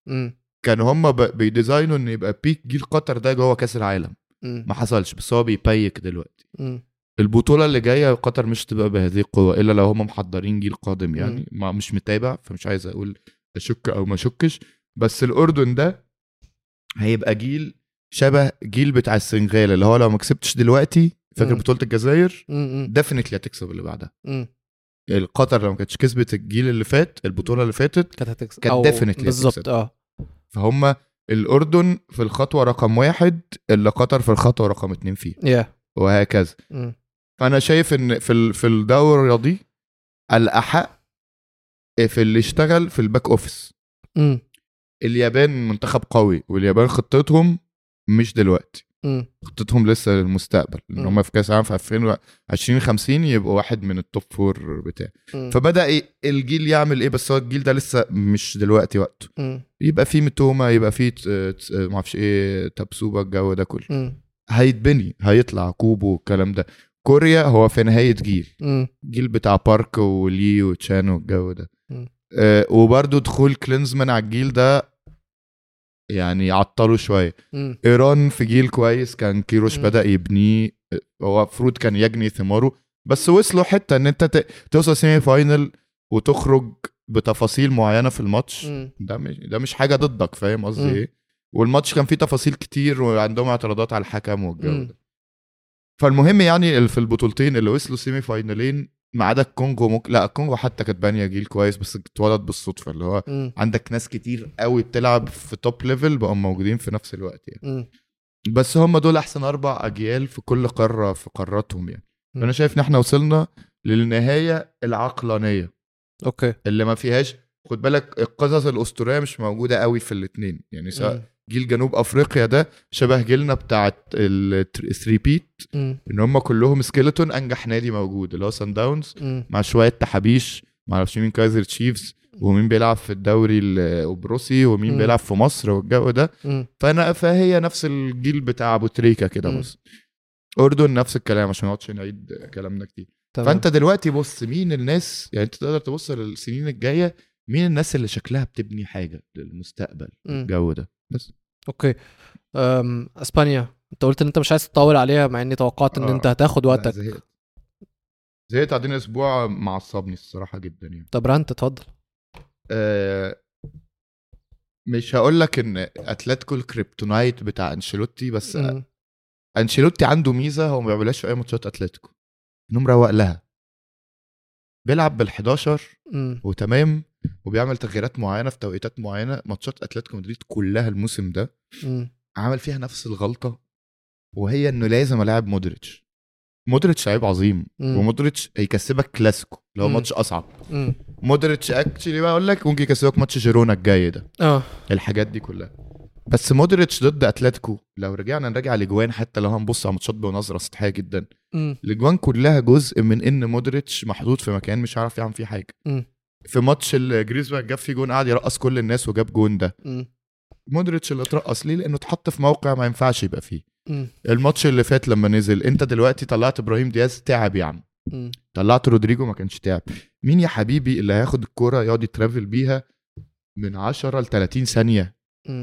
كانوا هم بي design وا ان يبقى peak جيل قطر ده جوه كأس العالم مم. ما حصلش بس هو بي peak دلوقتي مم. البطولة اللي جاية قطر مش تبقى بهذه القوة إلا لو هم محضرين جيل قادم يعني مم. ما مش متابع فمش عايز أقول أشك أو ما أشكش بس الأردن ده هيبقى جيل شبه جيل بتاع السنغال اللي هو لو ما كسبتش دلوقتي فاكر. بطولة الجزائر. ديفنتلي هتكسب اللي بعدها. القطر لو ما كانتش كسبت الجيل اللي فات البطولة اللي فاتت كانت هتكسب كانت definitely بالظبط. آه فهم الأردن في الخطوة رقم واحد اللي قطر في الخطوة رقم اتنين فيه يا وهكذا مم. فأنا شايف إن في في الدورة دي الأحق في اللي اشتغل في ال back office. اليابان منتخب قوي واليابان خطتهم مش دلوقتي. خطتهم لسه للمستقبل إن. هم في كأس العالم في 2050 يبقوا واحد من ال top four بتاع مم. فبدأ إيه الجيل يعمل إيه بس هو الجيل ده لسه مش دلوقتي وقته مم. يبقى فيه متوما يبقى ت- ما أعرفش إيه تبسوبه الجو ده كله مم. هيتبني هيطلع كوبو والكلام ده كوريا هو في نهاية جيل مم. جيل بتاع بارك ولي وتشان والجو ده. آه وبرده دخول كلينزمان على الجيل ده يعني عطله شوية. إيران في جيل كويس كان كيروش مم. بدأ يبنيه هو المفروض كان يجني ثماره بس وصلوا حتة إن أنت ت- توصل semi final وتخرج بتفاصيل معينة في الماتش. ده مش ده مش حاجة ضدك فاهم قصدي. إيه والماتش كان فيه تفاصيل كتير وعندهم اعتراضات على الحكم والجو. ده فالمهم يعني في البطولتين اللي وصلوا semi فاينلين ما عدا الكونجو ممكن لا الكونجو حتى كانت بانية جيل كويس بس اتولد بالصدفة اللي هو مم. عندك ناس كتير قوي بتلعب في top level بقوا موجودين في نفس الوقت يعني مم. بس هم دول أحسن أربع أجيال في كل قارة في قاراتهم يعني. أنا شايف إن إحنا وصلنا للنهاية العقلانية أوكي اللي ما فيهاش خد بالك القصص الأسطورية مش موجودة قوي في الاثنين يعني سواء. جيل جنوب أفريقيا ده شبه جيلنا بتاعت ال three-peat مم. إن هم كلهم skeleton أنجح نادي موجود اللي هو سان داونز. مع شوية تحابيش ما أعرفش مين كايزر تشيفز ومين بيلعب في الدوري الروسي ومين مم. بيلعب في مصر والجو ده مم. فأنا فهي نفس الجيل بتاع أبو تريكة كده. بس الأردن نفس الكلام عشان ما نقعدش نعيد كلامنا كتير تمام. فأنت دلوقتي بص مين الناس يعني أنت تقدر تبص للسنين الجاية مين الناس اللي شكلها بتبني حاجة للمستقبل. الجو ده بس. أوكي. أم... إسبانيا. أنت قلت إن أنت مش عايز تطول عليها مع إني توقعت إن آه. أنت هتاخد وقتك. زهقت. زهقت قاعدين أسبوع معصبني الصراحة جدا يعني. طب rant اتفضل. آه، مش هقول لك إن أتلتيكو ال kryptonite بتاع أنشيلوتي بس. أنشيلوتي عنده ميزة هو ما بيعملهاش في أي ماتشات أتلتيكو. إنه مروق لها. بيلعب بال11 مم. وتمام. وبيعمل تغييرات معينة في توقيتات معينة ماتشات أتلتيكو مدريد كلها الموسم ده مم. عمل فيها نفس الغلطة وهي إنه لازم العب مودريتش مودريتش لعيب عظيم مم. ومودريتش هيكسبك كلاسيكو اللي هو. ماتش أصعب مم. مودريتش actually بقى أقول لك ممكن يكسبك ماتش جيرونا الجاي ده آه الحاجات دي كلها بس مودريتش ضد أتلتيكو لو رجعنا نراجع الاجوان حتى لو هنبص على ماتشات بنظره سطحيه جدا. الاجوان كلها جزء من إن مودريتش محطوط في مكان مش عارف يعمل فيه حاجة مم. في ماتش جريزمان جاب فيه جون قعد يرقص كل الناس وجاب جون ده. مودريتش اللي اترقص ليه لأنه اتحط في موقع ما ينفعش يبقى فيه مم. الماتش اللي فات لما نزل أنت دلوقتي طلعت إبراهيم دياز تعب يا عم مم. طلعت رودريجو ما كانش تعب مين يا حبيبي اللي هياخد الكوره يقعد يترافل بيها من 10 ل 30 ثانية.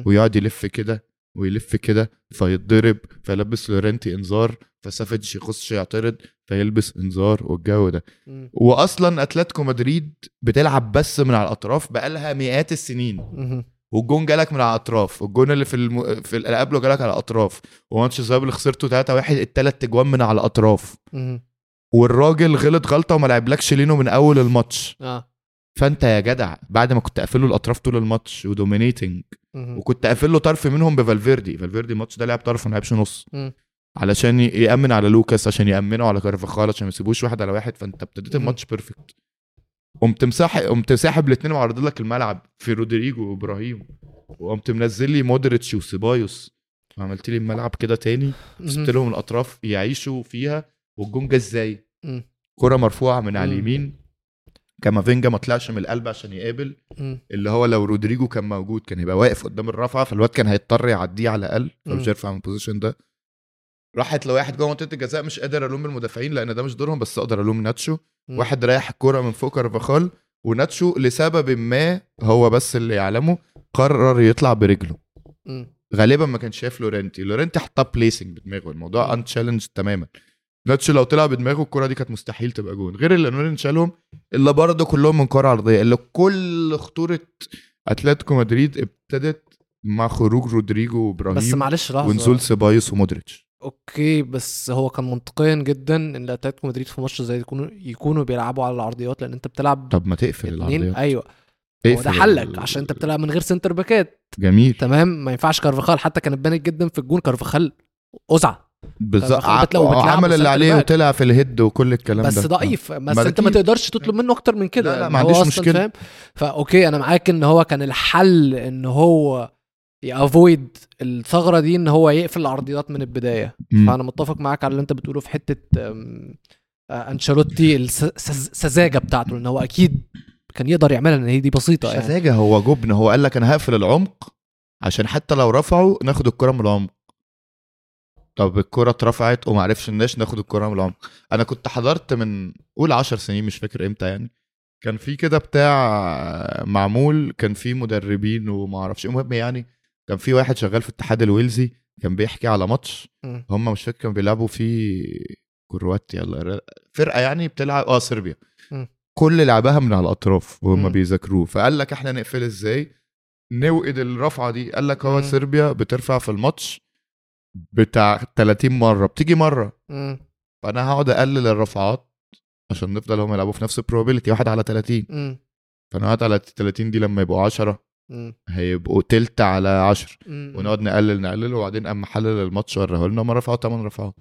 ويقعد يلف كده ويلف كده فيتضرب فيلبس لورنتي إنذار فسافيتش يخش يعترض فيلبس إنذار والجو ده. وأصلا أتلتيكو مدريد بتلعب بس من على الأطراف بقالها مئات السنين. والجون جالك من على الأطراف والجون اللي في الم... في اللي قبله جالك على الأطراف وماتش الذهاب اللي خسرته 3 1 التلات اجوان من على الأطراف. والراجل غلط غلطة وما لعبلكش لينو من أول الماتش آه فأنت يا جدع بعد ما كنت قافل له الأطراف طول الماتش و dominating. وكنت قافل له طرف منهم بفالفيردي. فالفيردي الماتش ده لعب طرف ما لعبش نص. علشان يأمن على لوكاس عشان يأمنه على كارفاخال عشان ما يسيبوش واحد على واحد. فأنت ابتديت. الماتش perfect قمت مساحب قمت ساحب الاثنين وعرض لك الملعب في رودريجو وإبراهيم. وقمت منزل لي مودريتش وسيبايوس. وعملت لي الملعب كده تاني. سبت لهم الأطراف يعيشوا فيها. والجون جه إزاي. كرة مرفوعة من على. اليمين. كامافينجا ما طلعش من القلب عشان يقابل. اللي هو لو رودريجو كان موجود كان هيبقى واقف قدام الرفعه فالواد كان هيضطر يعديه على الأقل. فمش هيرفع من ال position ده راحت لو واحد جوه منطقة الجزاء مش قادر ألوم المدافعين لأن ده مش دورهم بس أقدر ألوم ناتشو مم. واحد رايح الكورة من فوق كارفاخال وناتشو لسبب ما هو بس اللي يعلمه قرر يطلع برجله مم. غالبا ما كانش شايف لورنتي لورنتي حطها placing بدماغه الموضوع مم. unchallenged تماما ناتشو لو طلع بدماغه الكرة دي كانت مستحيل تبقى جون. غير اللي شالهم اللي برضه كلهم من كرة عرضية اللي كل خطورة أتلتيكو مدريد ابتدت مع خروج رودريجو وإبراهيم بس معلش لحظة. ونزول سيبايوس ومودريتش. أوكي بس هو كان منطقيا جدا إن أتلتيكو مدريد في ماتش زي يكونوا يكونوا بيلعبوا على العرضيات لأن أنت بتلعب طب ما تقفل العرضيات. أيوه. هو اقفل ده حلك ال- عشان أنت بتلعب من غير centre باكات. جميل. تمام؟ ما ينفعش كارفاخال حتى كانت بانت جدا في الجون كارفاخال ازعه بالظبط. عمل اللي عليه. وطلع في ال head وكل الكلام بس ده. ضعيف. بس انت ما. تقدرش تطلب منه أكتر من كده. لا، لا، ما عنديش مشكلة. فاهم؟ فأوكي أنا معاك إن هو كان الحل إن هو يأفويد الثغرة دي إن هو يقفل العرضيات من البداية. مم. فأنا متفق معاك على اللي أنت بتقوله في حتة آه، أنشيلوتي الس- السذ- السذاجه بتاعته إن هو أكيد كان يقدر يعملها لأن هي دي بسيطة يعني. سذاجة هو جبن. هو قال لك أنا هقفل العمق عشان حتى لو رفعوا ناخد الكرة من العمق. طب الكرة اترفعت وما عرفش ناخد الكرة من العمق أنا كنت حضرت من قول 10 سنين مش فاكر إمتى يعني كان في كده بتاع معمول كان في مدربين وما أعرفش. المهم يعني كان في واحد شغال في الاتحاد الويلزي كان بيحكي على ماتش. هم مش فاكر كانوا بيلعبوا في كرواتيا ولا فرقة يعني بتلعب آه صربيا. كل لعبها من على الأطراف وهم. بيذاكروه فقال لك إحنا نقفل إزاي نوقف الرفعة دي قال لك هو. صربيا بترفع في الماتش بتاع 30 مرة بتيجي مرة مم. فأنا هقعد أقلل الرفعات عشان نفضل هم يلعبوا في نفس ال probability واحد على 30 مم. فأنا هقعد على 30 دي لما يبقوا 10 مم. هيبقوا تلت على 10 مم. ونقعد نقلل نقلل وبعدين أما حلل الماتش وراه لنا هم رفعوا 8 رفعات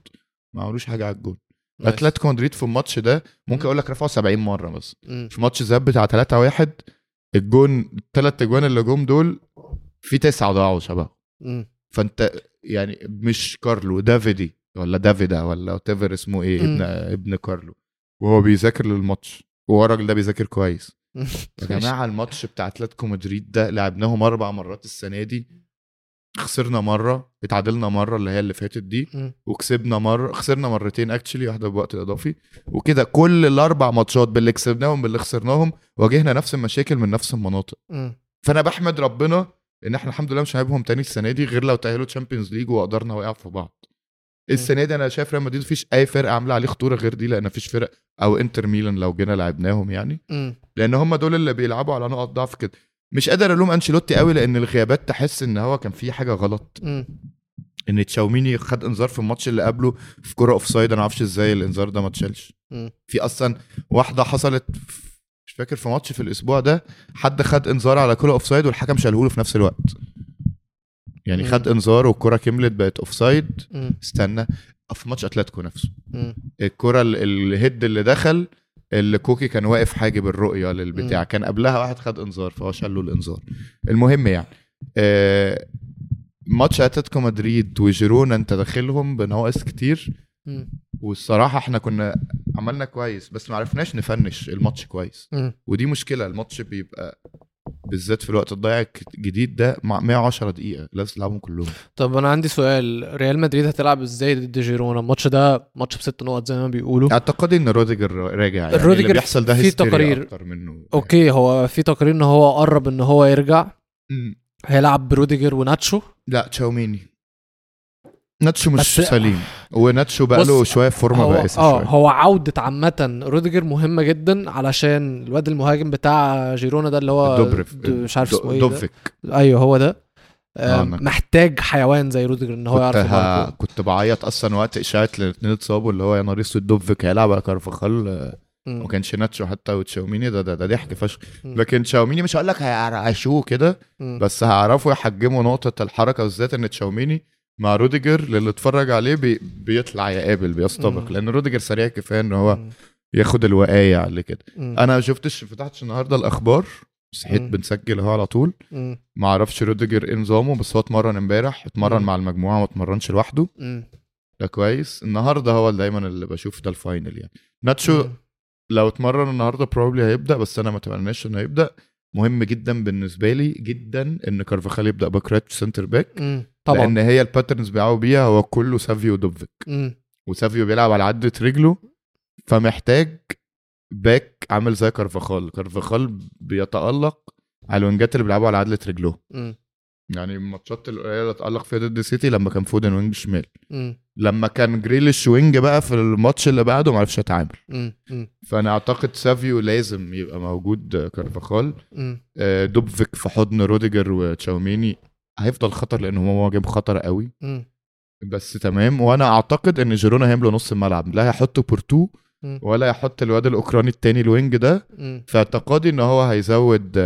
ما عملوش حاجة على الجون. أتلتيكو مدريد في الماتش ده ممكن مم. أقول لك رفعوا 70 مرة بس. في ماتش الذهاب بتاع 3 1 الجون الثلاث أجوان اللي جم دول في تسعة ضاعوا شبه مم. فانت يعني مش كارلو دافيدي ولا دافيدا ولا تيفر اسمه إيه. ابن ابن كارلو وهو بيذاكر للماتش وهو الراجل ده بيذاكر كويس يا جماعة الماتش بتاع أتلتيكو مدريد ده لعبناهم أربع مرات السنة دي خسرنا مرة اتعادلنا مرة اللي هي اللي فاتت دي. وكسبنا مرة خسرنا مرتين actually واحدة بوقت إضافي وكده كل الأربع ماتشات باللي كسبناهم باللي خسرناهم واجهنا نفس المشاكل من نفس المناطق. فأنا بحمد ربنا إن إحنا الحمد لله مش هنلعبهم تاني السنة دي غير لو تأهلوا Champions League وقدرنا وقع في بعض السنة دي أنا شايف ريال مدريد مفيش أي فرقة عاملة عليه خطورة غير دي لأن مفيش فرق أو إنتر ميلان لو جينا لعبناهم يعني. لأن هم دول اللي بيلعبوا على نقط ضعف كده مش قادر ألوم أنشيلوتي قوي لأن الغيابات تحس إن هو كان في حاجة غلط مم. إن تشاوميني خد إنذار في الماتش اللي قبله في كوره offside أنا ما أعرفش إزاي الإنذار ده ما اتشالش. في أصلا واحدة حصلت في- مش فاكر في ماتش في الأسبوع ده حد خد إنذار على كوره offside والحكم شاله له في نفس الوقت يعني مم. خد إنذار والكرة كملت بقت offside. استنى في ماتش أتلتيكو نفسه. الكرة ال- ال head اللي دخل اللي كوكي كان واقف حاجب الرؤية للبتاع. كان قبلها واحد خد إنذار فهو شال له الإنذار المهم يعني آه، ماتش أتلتيكو مدريد وجيرونا أنت داخلهم بنواقص كتير مم. والصراحة إحنا كنا عملنا كويس بس ما عرفناش نفنش الماتش كويس مم. ودي مشكلة الماتش بيبقى بالذات في الوقت الضايع الجديد ده مع 110 دقيقة لازم تلعبهم كلهم طب أنا عندي سؤال ريال مدريد هتلعب إزاي ضد جيرونا الماتش ده ماتش بست نقط زي ما بيقولوا اعتقادي إن روديجر راجع يعني روديجر اللي بيحصل ده في تقارير. أكتر منه okay هو في تقارير إن هو قرب إن هو يرجع مم. هيلعب بروديجر وناتشو لا تشاوميني ناتشو مش سليم وناتشو بقى له شوية فورمة هو بائسه آه شوية هو عودة عامة روديجر مهمة جدا علشان الواد المهاجم بتاع جيرونا ده اللي هو دوبريف د- مش عارف اسمه إيه. دوفيك أيوه هو ده آه، أنا- محتاج حيوان زي روديجر إن هو يعرف ه... يباركه. كنت بعيط أصلا وقت اشاعه الاثنين اتصابوا اللي هو يا نهار أسود دوفيك هيلعب على كارفاخال آه، مم. ما كانش ناتشو حتى وتشاوميني ده ده, ده ضحك فشخ. لكن تشاوميني مش هقول لك هيعرقشوه كده. بس هيعرفوا يحجموا نقطة الحركة بالذات إن تشاوميني مع روديجر للي اتفرج عليه بي... بيطلع يقابل بيستبق. لأن روديجر سريع كفاية إن هو. ياخد الوقاية على كده مم. أنا ما شفتش فتحتش النهارده الأخبار صحيت. بنسجل أهو على طول. ما أعرفش روديجر إيه نظامه بس هو اتمرن امبارح اتمرن. مع المجموعة ما اتمرنش لوحده. ده كويس النهارده هو اللي دايما اللي بشوف ده ال final يعني ناتشو مم. لو اتمرن النهارده probably هيبدأ بس أنا ما اتمناش إنه يبدأ مهم جدا بالنسبة لي جدا إن كارفاخال يبدأ back right centre back. طبعا لأن هي ال patterns بيلعبوا بيها هو كله سافيو ودوفيك مم. وسافيو بيلعب على عدلة رجله فمحتاج back عامل زي كارفاخال كارفاخال بيتألق على الوينجات اللي بيلعبوا على عدلة رجلهم مم. يعني الماتشات القليله اللي اتألق فيها ضد سيتي لما كان فودن wing شمال. لما كان جريليش wing بقى في الماتش اللي بعده ما عرفش يتعامل. فأنا أعتقد سافيو لازم يبقى موجود كارفاخال. آه، دوبفيك في حضن روديجر وتشاوميني هيفضل خطر لأن هو مهاجم خطر قوي مم. بس تمام وأنا أعتقد إن جيرونا هيملوا نص الملعب لا هيحطوا بورتو. ولا يحط الواد الأوكراني التاني ال wing ده مم. في اعتقادي إن هو هيزود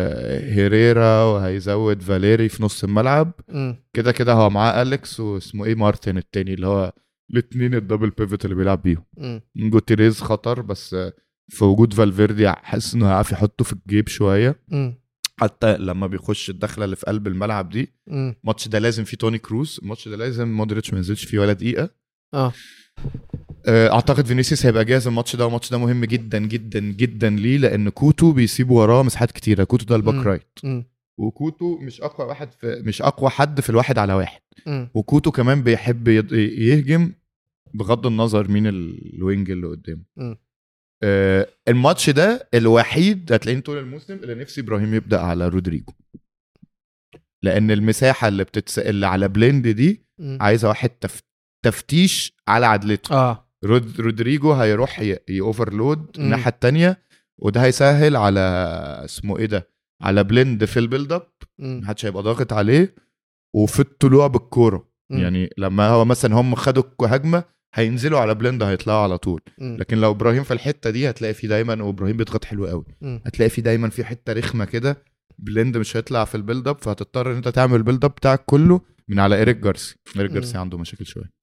هيريرا وهيزود فاليري في نص الملعب. كده كده هو معاه أليكس واسمه إيه مارتن التاني اللي هو الاثنين ال double pivot اللي بيلعب بيهم. جوتيريز خطر بس في وجود فالفيردي حاسس إنه هيعرف يحطه في الجيب شوية مم. حتى لما بيخش الدخلة اللي في قلب الملعب دي. الماتش ده لازم فيه توني كروز الماتش ده لازم مودريتش ما ينزلش فيه ولا دقيقة آه آه، أعتقد فينيسيوس هيبقى جاهز الماتش ده والماتش ده مهم جدا جدا جدا ليه لأن كوتو بيسيب وراه مساحات كتيرة كوتو ده ال back. right. وكوتو مش أقوى واحد في مش أقوى حد في الواحد على واحد مم. وكوتو كمان بيحب يهجم بغض النظر مين ال- ال wing اللي قدامه الماتش ده الوحيد هتلاقيني طول الموسم اللي نفسي إبراهيم يبدأ على رودريجو لأن المساحة اللي بتتس... اللي على بليند دي. عايزة واحد تف... تفتيش على عدلته آه رود... رودريجو هيروح ي... ي overload. الناحية التانية وده هيسهل على اسمه إيه ده على بليند في ال build up. محدش هيبقى ضاغط عليه وفي الطلوع بالكورة. يعني لما هو مثلا هم خدوا هجمة هينزلوا على بليند هيطلعوا على طول. مم. لكن لو إبراهيم في الحتة دي هتلاقي فيه دايما وإبراهيم بيضغط حلو قوي. مم. هتلاقي فيه دايما في حتة رخمة كده. بليند مش هيطلع في ال build up فهتضطر إن أنت تعمل ال build up بتاعك كله من على إيريك جارسي إيريك. جارسي عنده مشاكل شوية.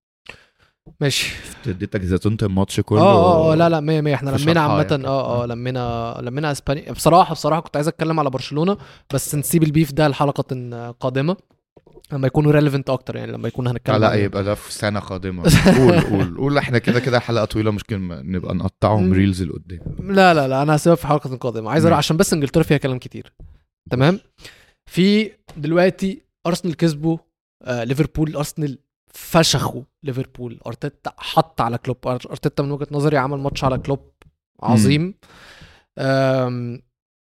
ماشي. اديتك زيتونة الماتش كله. آه آه آه لا لا 100 100 إحنا لمينا عامة يعني. آه آه لمينا لمينا اسبانيا بصراحة بصراحة كنت عايز أتكلم على برشلونة بس نسيب ال beef ده لحلقة قادمة. لما يكونوا relevant أكتر يعني لما يكون هنتكلم لا, يبقى ده في سنة قادمة. قول قول قول. إحنا كده كده حلقة طويلة ممكن نبقى نقطعهم. reels لقدام. لا لا لا أنا هسيبها في حلقة قادمة. عايز أروح. عشان بس إنجلترا فيها كلام كتير. تمام؟ في دلوقتي أرسنال كسبوا آه ليفربول. أرسنال فشخوا ليفربول. أرتيتا حط على كلوب. أرتيتا من وجهة نظري عمل ماتش على كلوب عظيم.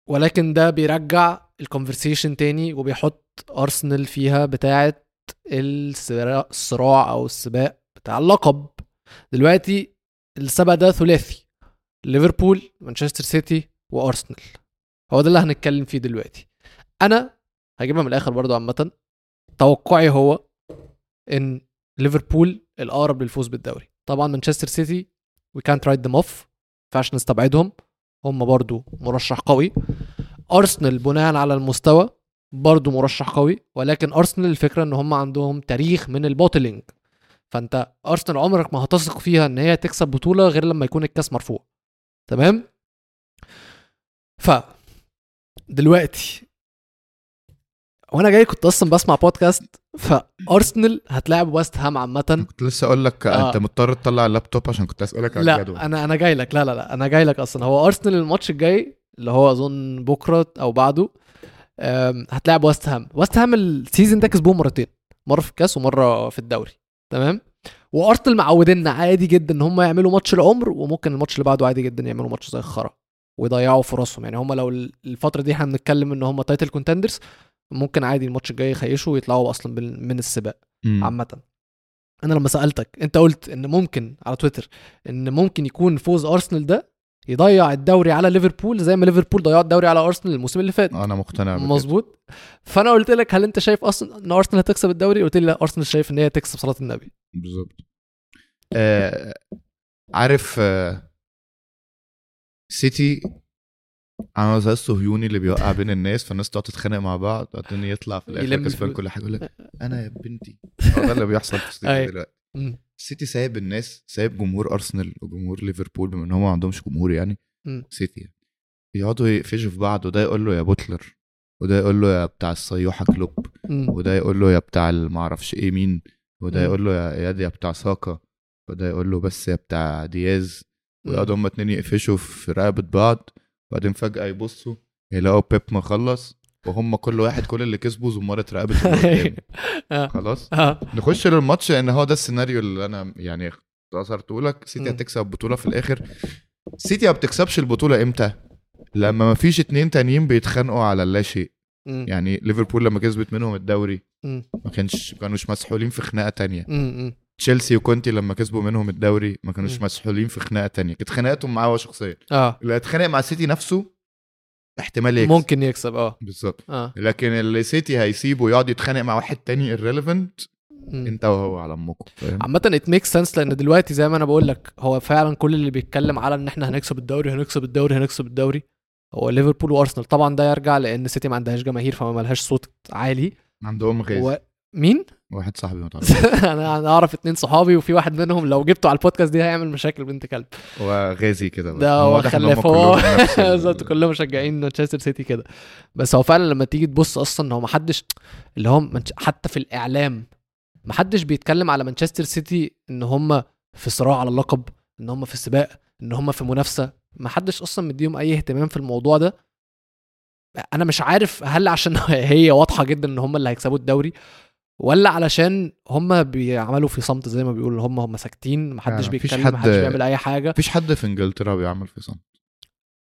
ولكن ده بيرجع ال conversation تاني وبيحط ارسنال فيها بتاعه الصراع أو السباق بتاع اللقب. دلوقتي السبق ده ثلاثي. ليفربول مانشستر سيتي وأرسنال. هو ده اللي هنتكلم فيه دلوقتي. أنا هجيبها من الآخر برضو عامة. توقعي هو إن ليفربول الأقرب للفوز بالدوري. طبعا مانشستر سيتي وي كانت رايت ذم اوف ينفعش نستبعدهم. هم برضو مرشح قوي. ارسنال بناء على المستوى برضو مرشح قوي ولكن ارسنال الفكرة إن هم عندهم تاريخ من ال bottling. فأنت ارسنال عمرك ما هتثق فيها إن هي تكسب بطولة غير لما يكون الكاس مرفوع. تمام؟ ف دلوقتي وأنا جاي كنت أصلا بسمع بودكاست فارسنال هتلاعب ويست هام عامة. كنت لسه أقول لك آه. أنت مضطر تطلع اللابتوب عشان كنت اسالك على لا الجدول. أنا أنا جاي لك. لا لا لا أنا جاي لك أصلا. هو ارسنال الماتش الجاي اللي هو اظن بكرة أو بعده هتلاعب ويست هام. ويست هام ال season ده كسبوه مرتين مرة في الكاس ومرة في الدوري. تمام؟ وارسنال معودينا عادي جدا إن هم يعملوا ماتش العمر وممكن الماتش اللي بعده عادي جدا يعملوا ماتش زي الخرا ويضيعوا فرصهم. يعني هم لو الفترة دي إحنا بنتكلم إن هم title contenders ممكن عادي الماتش الجاي يخسروا ويطلعوا أصلا من السباق مم. عامة. أنا لما سألتك أنت قلت إن ممكن على تويتر إن ممكن يكون فوز أرسنال ده يضيع الدوري على ليفربول زي ما ليفربول ضيعوا الدوري على أرسنال الموسم اللي فات. أنا مقتنع بكده. مظبوط. فأنا قلت لك هل أنت شايف أصلا إن أرسنال هتكسب الدوري؟ قلت لي لا أرسنال شايف إن هي تكسب صلاة النبي. بالظبط. آه عارف آه سيتي عامل زي الصهيوني اللي بيوقع بين الناس فالناس تقعد تتخانق مع بعض بعدين يطلع في الآخر كسبان. كل حاجة يقول لك أنا يا بنتي. هو ده اللي بيحصل في السيتي أيوة. دلوقتي. مم. السيتي سايب الناس سايب جمهور أرسنال وجمهور ليفربول بما إن هم ما عندهمش جمهور يعني مم. سيتي يعني. يقعدوا يقفشوا في بعض وده يقول له يا bottler وده يقول له يا بتاع الصيوحه كلوب. وده يقول له يا بتاع المعرفش إيه مين وده. يقول له يا يا بتاع ساكا وده يقول له بس يا بتاع دياز ويقعدوا هما اتنين يقفشوا في رقبة بعض وبعدين فجأة يبصوا يلاقوا بيب مخلص وهم كل واحد كل اللي كسبوا زمارة قدامه. آه. خلاص آه. نخش للماتش لأن هو ده السيناريو اللي أنا يعني اختصرته لك سيتي. هتكسب البطولة في الآخر سيتي ما بتكسبش البطولة إمتى؟ لما ما فيش اتنين تانيين بيتخانقوا على اللا شيء مم. يعني ليفربول لما كسبت منهم الدوري. ما كانش كانوش مسحولين في خناقة تانية. تشيلسي وكونتي لما كسبوا منهم الدوري ما كانوش. مسحولين في خناقة تانية كانت خناقتهم معاه هو شخصيا آه اللي هيتخانق مع سيتي نفسه احتمال يكسب. ممكن يكسب آه. بالظبط. آه. لكن اللي سيتي هيسيبه يقعد يتخانق مع واحد تاني irrelevant. انت وهو على امكم عامة it makes sense لأن دلوقتي زي ما أنا بقول لك هو فعلا كل اللي بيتكلم على إن إحنا هنكسب الدوري هنكسب الدوري هنكسب الدوري هو ليفربول وارسنال طبعا ده يرجع لأن سيتي ما عندهاش جماهير فما لهاش صوت عالي. عندهم غاز و... مين؟ واحد صاحبي ما أنا أنا أعرف اتنين صحابي وفي واحد منهم لو جبته على البودكاست دي هيعمل مشاكل بنت كلب. هو غازي كده. ده هو هو خلاف هو ال- بالظبط كلهم مشجعين مانشستر سيتي كده. بس هو فعلا لما تيجي تبص أصلا هو ما حدش اللي هم منش- حتى في الإعلام ما حدش بيتكلم على مانشستر سيتي إن هم في صراع على اللقب إن هم في سباق إن هم في منافسة. ما حدش أصلا مديهم أي اهتمام في الموضوع ده. أنا مش عارف هل عشان هي واضحة جدا إن هم اللي هيكسبوا الدوري ولا علشان هم بيعملوا في صمت زي ما بيقولوا هم هم ساكتين محدش مفيش بيتكلم حد- محدش بيعمل أي حاجة. مفيش حد في إنجلترا بيعمل في صمت.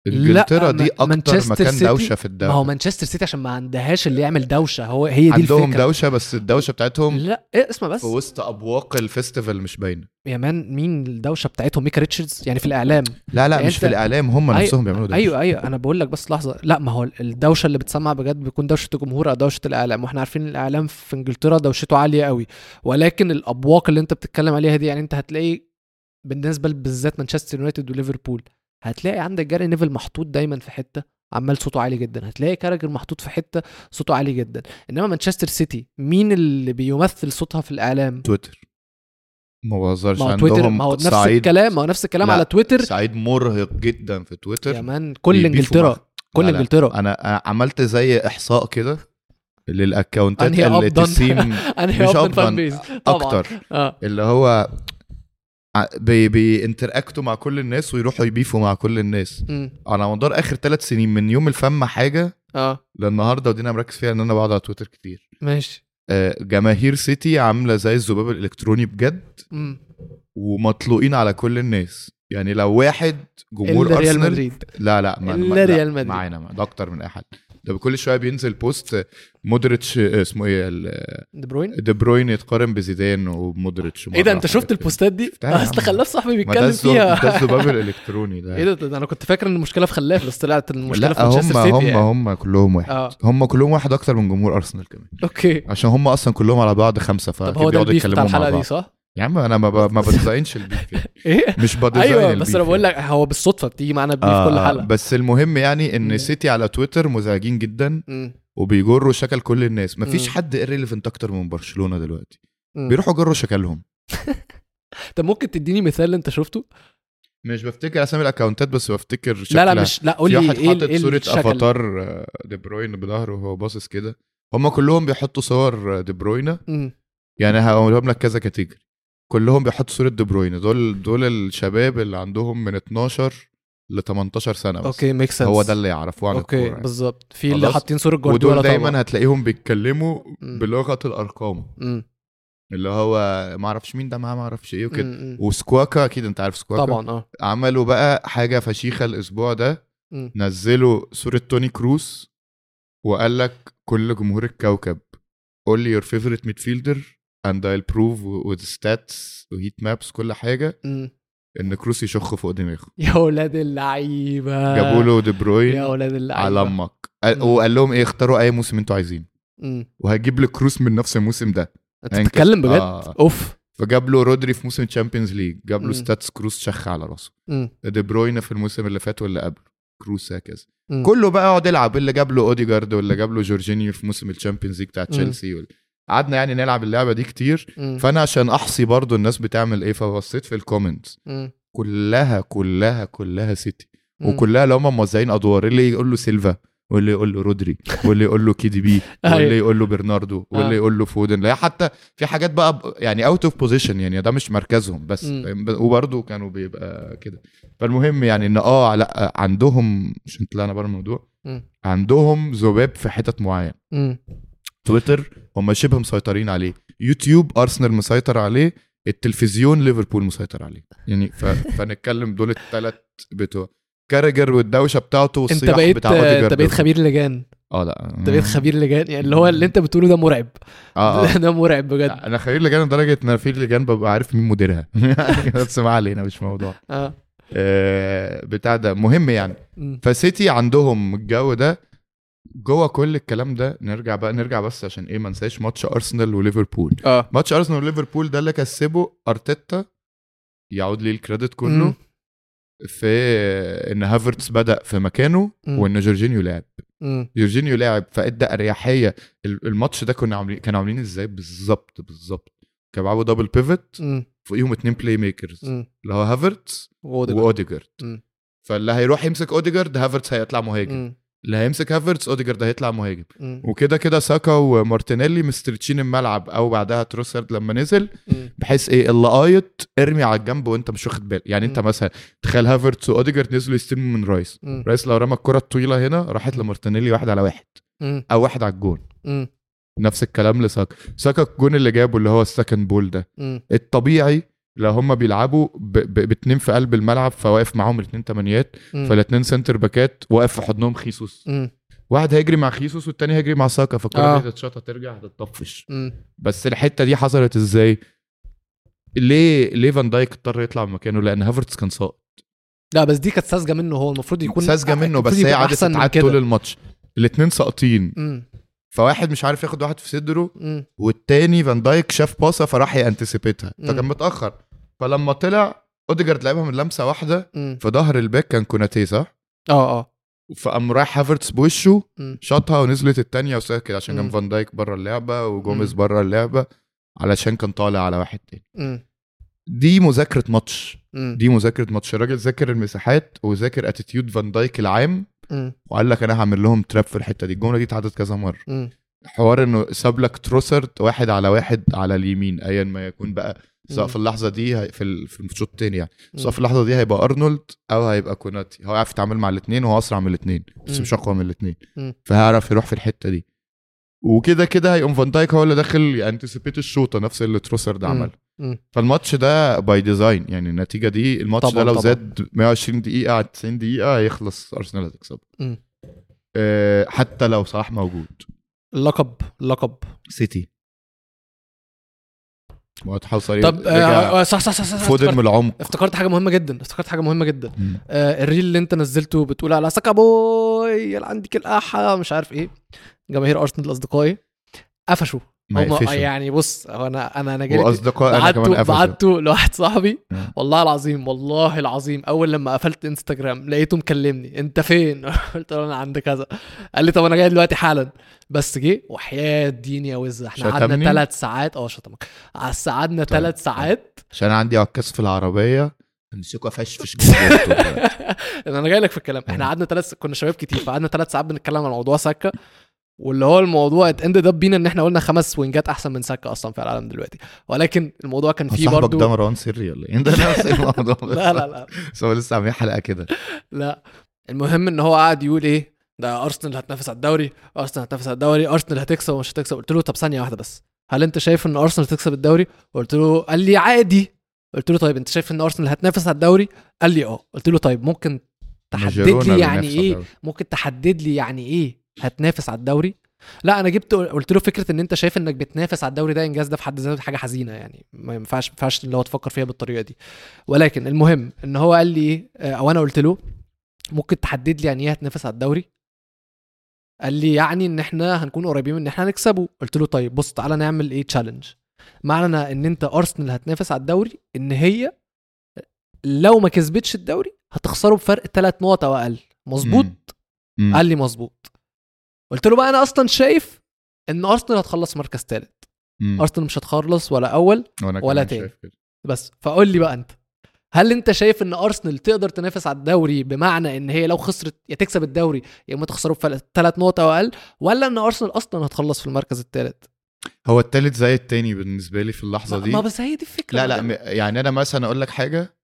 إنجلترا دي أكتر مانشستر مكان سيتي- دوشة في الدوري. ما هو مانشستر سيتي عشان ما عندهاش اللي يعمل دوشة. هو هي دي عندهم الفكرة. دوشة بس الدوشة بتاعتهم لا إيه اسمع بس. في وسط أبواق ال festival مش باينة. يا man مين الدوشة بتاعتهم؟ ميكا ريتشاردز؟ يعني في الإعلام. لا لا يعني مش في الإعلام هم أيوة- نفسهم بيعملوا دوشة. أيوه أيوه أنا بقول لك بس لحظة. لا ما هو الدوشة اللي بتسمع بجد بيكون دوشة الجمهور أو دوشة الإعلام. وإحنا عارفين الإعلام في إنجلترا دوشته عالية قوي. ولكن الأبواق اللي أنت بتتكلم عليها دي يعني أنت هتلاقي بالنسبة بالذات مانشستر يونايتد وليفربول. هتلاقي عندك جاري نيفيل محطوط دايما في حتة عمال صوته عالي جدا. هتلاقي كاراجر محطوط في حتة صوته عالي جدا. إنما مانشستر سيتي مين اللي بيمثل صوتها في الإعلام؟ تويتر. ما بهزرش ما هو تويتر عندهم ما هو نفس صعيد الكلام ما هو نفس الكلام لا، على تويتر. صعيد مرهق جدا في تويتر. يا man كل إنجلترا كل. إنجلترا. أنا أنا عملت زي إحصاء كده لل accountات اللي؟ تسيم أنا مش طبعا. أكتر. آه. اللي هو بي بينتراكتوا مع كل الناس ويروحوا يبيفوا مع كل الناس. مم. على مدار آخر ثلاث سنين من يوم الفم حاجة آه. للنهاردة ودي أنا مركز فيها إن أنا بقعد على تويتر كتير. ماشي. آه، جماهير سيتي عاملة زي الذباب الإلكتروني بجد مم. ومطلوقين على كل الناس. يعني لو واحد جمهور إلا ريال أرسنال مدريد. لا لا ما ريال مدريد. معانا ده أكتر من أي حد. ده كل شوية بينزل post مودريتش آه، اسمه إيه دي بروين دي بروين يتقارن بزيدان ومودريتش إيه ده أنت شفت. ال postات دي؟ أصل. خلاف صاحبي بيتكلم فيها ده الذباب الإلكتروني ده إيه ده أنا كنت فاكر إن المشكلة في خلاف بس طلعت المشكلة في مانشستر سيتي هم يعني. هم كلهم واحد آه هم كلهم واحد أكتر من جمهور أرسنال كمان أوكي عشان هم أصلا كلهم على بعض خمسة طب فاكيد هو ده بيقعدوا ال beef بتاع يتكلموا مع الحلقة دي بعض صح؟ يا عم أنا ما ب- ما بdesignش ال beef يعني. إيه مش بdesign أيوه ال beef بس أنا بقول لك هو بالصدفة بتيجي معانا beef آه كل حلقة بس المهم يعني إن مم. سيتي على تويتر مزعجين جدا. وبيجروا شكل كل الناس مفيش مم. حد irrelevant أكتر من برشلونة دلوقتي مم. بيروحوا يجروا شكلهم طب ممكن تديني مثال أنت شفته؟ مش بفتكر أسامي ال accountات بس بفتكر شكل لا لا مش لا قول لي واحد ال- حاطط إيه صورة الشكل أفاتار آه، دي بروين بظهره وهو باصص كده هم كلهم بيحطوا صور آه، دي بروين مم. يعني هقولهم لك كذا category كلهم بيحطوا صورة دي بروين دول دول الشباب اللي عندهم من 12 ل 18 سنة بس أوكي makes sense هو ده اللي يعرفوه عن أوكي يعني. بالظبط في اللي. حاطين صورة جوارديولا ودول طبعا دايما هتلاقيهم بيتكلموا. بلغة الأرقام مم. اللي هو ما أعرفش مين ده معاه ما أعرفش إيه وكده. وسكواكا أكيد أنت عارف سكواكا طبعا آه عملوا بقى حاجة فشيخة الأسبوع ده مم. نزلوا صورة توني كروس وقال لك كل جمهور الكوكب قول لي your favorite midfielder and I'll prove with stats و heat maps كل حاجة مم. إن كروس يشخ فوق دماغه يا ولاد اللعيبة جابوا له دي يا بروين ولاد اللعيبة على أمك. وقال لهم إيه اختاروا أي موسم أنتوا عايزينه. وهجيب لك كروس من نفس الموسم ده أنت بتتكلم بجد آه. أوف فجاب له رودري في موسم تشامبيونز ليج جاب له. stats كروس شخ على راسه. دي بروين في الموسم اللي فات واللي قبله كروس هكذا. كله بقى يقعد يلعب اللي جاب له أوديجارد واللي جاب له جورجينيو في موسم الشامبيونز ليج بتاع. تشيلسي. قعدنا يعني نلعب اللعبة دي كتير مم. فأنا عشان أحصي برضو الناس بتعمل إيه فبصيت في ال comments. كلها كلها كلها سيتي. وكلها اللي هم موزعين أدوار اللي يقول له سيلفا واللي يقول له رودري واللي يقول له كيدي بي أيوة. واللي يقول له برناردو واللي آه. يقول له فودن لا حتى في حاجات بقى يعني out of position يعني ده مش مركزهم بس؟ وبرضه كانوا بيبقى كده فالمهم يعني إن آه لأ عندهم عشان طلعنا بره الموضوع. عندهم ذباب في حتت معينة. تويتر. هم شبه مسيطرين عليه. يوتيوب أرسنال مسيطر عليه التلفزيون ليفربول مسيطر عليه. يعني ف... فنتكلم دول الثلاث بتوع. كاراجر والدوشة بتاعته أنت والصياح بقيت بتاع أنت بقيت خبير لجان. آه لا. أنت بقيت خبير لجان. يعني اللي هو اللي أنت بتقوله ده مرعب. آه آه. ده مرعب بجد. أنا خبير لجان لدرجة إن في لجان ببقى عارف مين مديرها. بس ما علينا مش موضوع. آه. آه، بتاع ده. مهم يعني. فسيتي عندهم الجو ده جوه كل الكلام ده نرجع بقى نرجع بس عشان إيه ما ننساش ماتش أرسنال وليفربول آه ماتش أرسنال وليفربول ده اللي كسبه أرتيتا يعود ليه ال credit كله مم. في إن هافرتس بدأ في مكانه مم. وإن جورجينيو لعب مم. جورجينيو لعب فادى أريحية ال- الماتش ده كنا عاملين كانوا عاملين إزاي بالظبط بالظبط كانوا بيلعبوا double pivot. فوقيهم اتنين playmakers. اللي هو هافرتس. وأوديجارد. فاللي هيروح يمسك أوديجارد هافرتس هيطلع مهاجم مم. اللي هيمسك هافرتس أوديجارد هيطلع مهاجم. وكده كده ساكا ومارتينيلي م stretch ين الملعب أو بعدها تروسرد لما نزل. بحيث إيه اللي فاضي إرمي على الجنب وأنت مش واخد بالك يعني أنت. مثلا تخيل هافرتس وأوديجارد نزلوا يستلموا من رايس. رايس لو رمى الكرة الطويلة هنا راحت لمارتينيلي واحد على واحد. أو واحد على الجون. نفس الكلام لساكا ساكا الجون اللي جابه اللي هو ال second ball ده. الطبيعي لو هم بيلعبوا ب- ب- باتنين في قلب الملعب فواقف معاهم الاتنين تمانيات. فالاتنين centre back ات واقف في حضنهم خيسوس. واحد هيجري مع خيسوس والتاني هيجري مع ساكا فالكره آه. دي تتشاط هترجع هتطفش. بس الحتة دي حصلت إزاي؟ ليه ليه فان دايك اضطر يطلع من مكانه؟ لأن هافرتس كان ساقط لا بس دي كانت ساذجة منه هو المفروض يكون ساذجة منه بس هي قعدت تتعاد. طول الماتش الاتنين ساقطين. فواحد مش عارف ياخد واحد في صدره. والتاني فان دايك شاف باصة فراح ي anticipate ها. فكان متأخر فلما طلع أوديجارد لعبها من لمسة واحدة مم. في ظهر الباك كان كوناتي صح؟ آه آه فقام رايح هافرتس بوشه. شاطها ونزلت التانية وسكت عشان كان. فان دايك بره اللعبة وجوميز. بره اللعبة علشان كان طالع على واحد تاني. دي مذاكرة ماتش. دي مذاكرة ماتش الراجل ذاكر المساحات وذاكر attitude فان دايك العام. وقال لك أنا هعمل لهم trap في الحتة دي الجملة دي اتعدت كذا مرة. حوار إنه ساب لك تروسرد واحد على واحد على اليمين ايا ما يكون بقى سواء. في اللحظة دي هي- في ال- في الشوط التاني يعني. سواء في اللحظة دي هيبقى أرنولد أو هيبقى كوناتي هو عارف يتعامل مع الاثنين وهو أسرع من الاثنين بس. مش أقوى من الاثنين. فهيعرف يروح في الحتة دي وكده كده هيقوم فان دايك هو اللي داخل ي anticipate الشوطة نفس اللي تروسرد مم. عمل مم. فالماتش ده by design يعني النتيجة دي الماتش ده لو طبعاً. زاد 120 دقيقة على 90 دقيقة هيخلص أرسنال هتكسب. أه حتى لو صلاح موجود اللقب اللقب سيتي وصريحه طب آه آه، صح صح صح صح فودن افتكرت, من العمق. افتكرت حاجة مهمة جدا افتكرت حاجة مهمة جدا. مم. آه الريل اللي انت نزلته بتقول على ساكا بوي يلا عندك الأحا مش عارف إيه. جماهير أرسنال أصدقائي قفشوا. ما يقفشوا. يعني بص هو أنا أنا أنا جالي وأصدقاء أنا كمان بعته لواحد صاحبي. والله العظيم والله العظيم أول لما قفلت إنستجرام لقيته مكلمني أنت فين؟ قلت له أنا عند كذا. قال لي طب أنا جاي دلوقتي حالا. بس جه وحياة دين يا وز إحنا قعدنا؟ ثلاث ساعات. آه شتمك. قعدنا طيب. ثلاث ساعات. عشان عندي عكاز في العربية. امسكوا فشفش جوه. أنا جاي لك في الكلام. إحنا قعدنا ثلاث كنا شباب كتير فقعدنا ثلاث ساعات بنتكلم عن موضوع سكة. واللي هو الموضوع اتاند اب بينا إن إحنا قلنا خمس وينجات أحسن من سكه أصلا في العالم دلوقتي. ولكن الموضوع كان فيه صاحبك برضو ده مروان سري ولا إيه؟ ده نفس الموضوع. لا لا لا. بس هو لسه عاملين حلقة كده. لا. المهم إن هو قاعد يقول إيه؟ ده أرسنال هتنافس على الدوري أرسنال هتنافس على الدوري أرسنال هتكسب ومش هتكسب. قلت له طب ثانية واحدة بس. هل أنت شايف إن أرسنال هتكسب الدوري؟ قلت له قال لي عادي. قلت له طيب أنت شايف إن أرسنال هتنافس على الدوري؟ قال لي آه. قلت له طيب ممكن تحدد لي يعني إيه. ممكن تحدد لي يعني إيه؟ هتنافس على الدوري. لا أنا جبت قلت له فكرة إن أنت شايف إنك بتنافس على الدوري ده إنجاز ده في حد ذاته حاجة حزينة يعني. ما ينفعش ما ينفعش اللي هو تفكر فيها بالطريقة دي. ولكن المهم إن هو قال لي آه، أو أنا قلت له ممكن تحدد لي يعني إيه هتنافس على الدوري؟ قال لي يعني إن إحنا هنكون قريبين من إن إحنا نكسبه قلت له طيب بص تعالى نعمل إيه؟ تشالنج معنى إن أنت ارسنال هتنافس على الدوري إن هي لو ما كسبتش الدوري هتخسره بفرق ثلاث نقط أو أقل. مظبوط. قال لي مظبوط. قلت له بقى أنا أصلا شايف إن أرسنال هتخلص مركز ثالث. أرسنال مش هتخلص ولا أول ولا تاني. بس فقول لي بقى أنت هل أنت شايف إن أرسنال تقدر تنافس على الدوري بمعنى إن هي لو خسرت يا تكسب الدوري يا اما تخسره بثلاث نقط أو أقل ولا إن أرسنال أصلا هتخلص في المركز الثالث هو التالت زي التاني بالنسبة لي في اللحظة دي ما بس هي دي الفكرة لا لا يعني أنا مثلا أقول لك حاجة.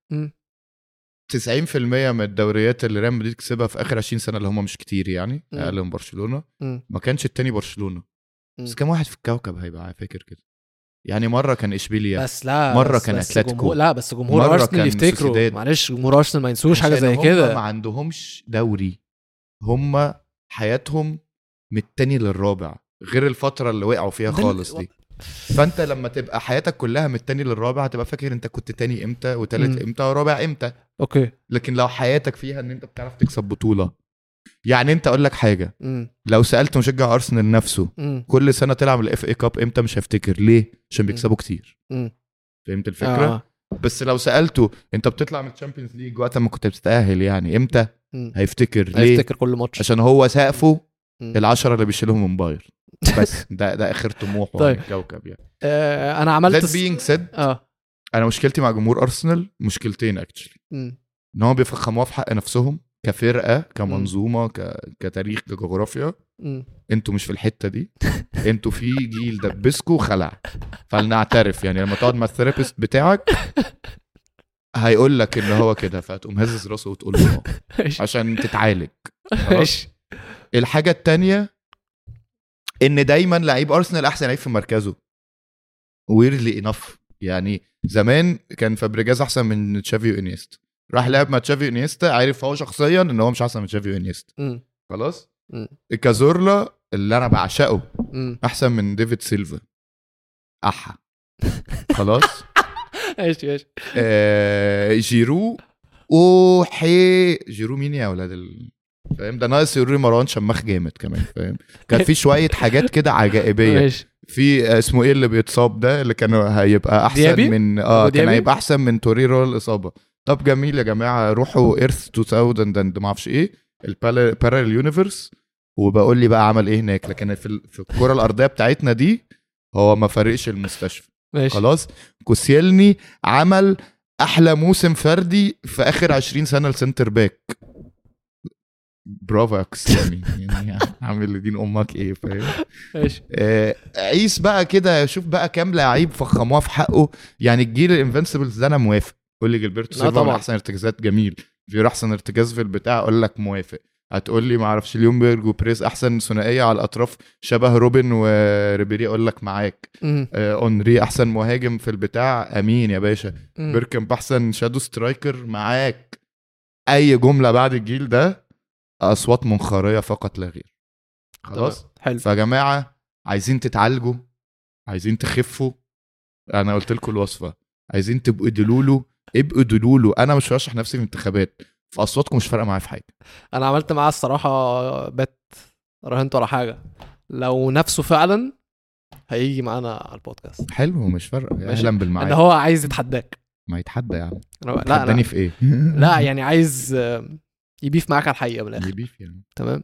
90% من الدوريات اللي ريال مدريد كسبها في آخر 20 سنة اللي هم مش كتير يعني. أقل من برشلونة. ما كانش التاني برشلونة بس. كام واحد في الكوكب هيبقى فاكر كده يعني مرة كان إشبيليا بس لا مرة بس كان. جمهور لا بس جمهور أرسنال يفتكروا. معلش جمهور أرسنال ما ينسوش حاجة زي هم كده ما عندهمش دوري هم حياتهم من التاني للرابع غير الفترة اللي وقعوا فيها خالص دي فأنت لما تبقى حياتك كلها من التاني للرابع هتبقى فاكر أنت كنت تاني إمتى وتالت. إمتى ورابع إمتى أوكي. لكن لو حياتك فيها إن أنت بتعرف تكسب بطولة يعني أنت أقول لك حاجة. امم لو سألت مشجع أرسنال نفسه امم كل سنة تلعب ال FA Cup إمتى مش هيفتكر. ليه؟ عشان بيكسبوا كتير. امم فهمت الفكرة؟ آه. بس لو سألته أنت بتطلع من ال Champions League وقت ما كنت بتتأهل يعني إمتى؟ مم. هيفتكر. ليه؟ هيفتكر كل ماتش. عشان هو سقفه. العشرة اللي بيشيلهم من باير بس ده ده آخر طموحه طيب. عن الكوكب يعني. آه أنا عملت that being said آه. أنا مشكلتي مع جمهور أرسنال مشكلتين actually. إن هم بيفخموها في حق نفسهم كفرقة كمنظومة ك... كتاريخ كجغرافيا. أنتوا مش في الحتة دي. أنتوا في جيل دبسكوا وخلع فلنعترف يعني لما تقعد مع ال therapist بتاعك هيقول لك إن هو كده فتقوم هزز راسه وتقول له ماشي. عشان تتعالج. الحاجة التانية إن دايما لعيب أرسنال أحسن لعيب في مركزه. weirdly enough يعني زمان كان فابريجاز أحسن من تشافي وانيستا راح لعب مع تشافي وانيستا عارف هو شخصيا إن هو مش أحسن من تشافي وانيستا. خلاص. كازورلا اللي أنا بعشقه مم. أحسن من ديفيد سيلفا. أحا. خلاص؟ ماشي ماشي. آه جيرو. وحي جيرو مين يا أولاد ال... فاهم؟ ده ناقص يوري مروان شماخ جامد كمان فاهم؟ كان في شوية حاجات كده عجائبية. ماشي. في آه، اسمه إيه اللي بيتصاب ده؟ اللي كان هيبقى أحسن ديابي؟ من آه كان؟ هيبقى أحسن من توريرو الإصابة. طب جميل يا جماعة روحوا Earth 2000 and ما أعرفش إيه ال parallel universe وبقول لي بقى عمل إيه هناك لكن في في الكرة الأرضية بتاعتنا دي هو ما فرقش المستشفى. ماشي. خلاص؟ كوسيلني عمل أحلى موسم فردي في آخر 20 سنة ل centre back bravo يا كوسيلني يعني عامل لدين أمك إيه فاهم؟ ماشي. آه، عيس بقى كده شوف بقى كام لعيب فخموها في حقه. يعني الجيل ال invincibles ده أنا موافق. قول لي جيلبرتو سيلفا من طبعا. أحسن ارتكازات. جميل. فييرا أحسن ارتكاز في البتاع. أقول لك موافق. هتقول لي ما أعرفش ليونبرج وبريز أحسن ثنائية على الأطراف. شبه روبن وريبيري أقول لك معاك. آه، أونري أحسن مهاجم في البتاع. أمين يا باشا. بيركامب أحسن shadow striker معاك. أي جملة بعد الجيل ده أصوات منخرية فقط لا غير. خلاص؟ تمام. حلو. فيا جماعة عايزين تتعالجوا عايزين تخفوا. أنا قلت لكم الوصفة. عايزين تبقوا دلولو ابقوا دلولو أنا مش هرشح نفسي في الانتخابات. فاصواتكم مش فارقة معايا في حاجة. أنا عملت معاه الصراحة بت راهنت ولا حاجة. لو نفسه فعلا هيجي معانا على البودكاست. حلو مش فارقة. أهلا بالمعاد هو عايز يتحداك. ما يتحدى يا عم. أنا- لا لا في إيه؟ لا يعني عايز يبيف معاك على الحقيقة من الآخر. يبيف يعني. تمام؟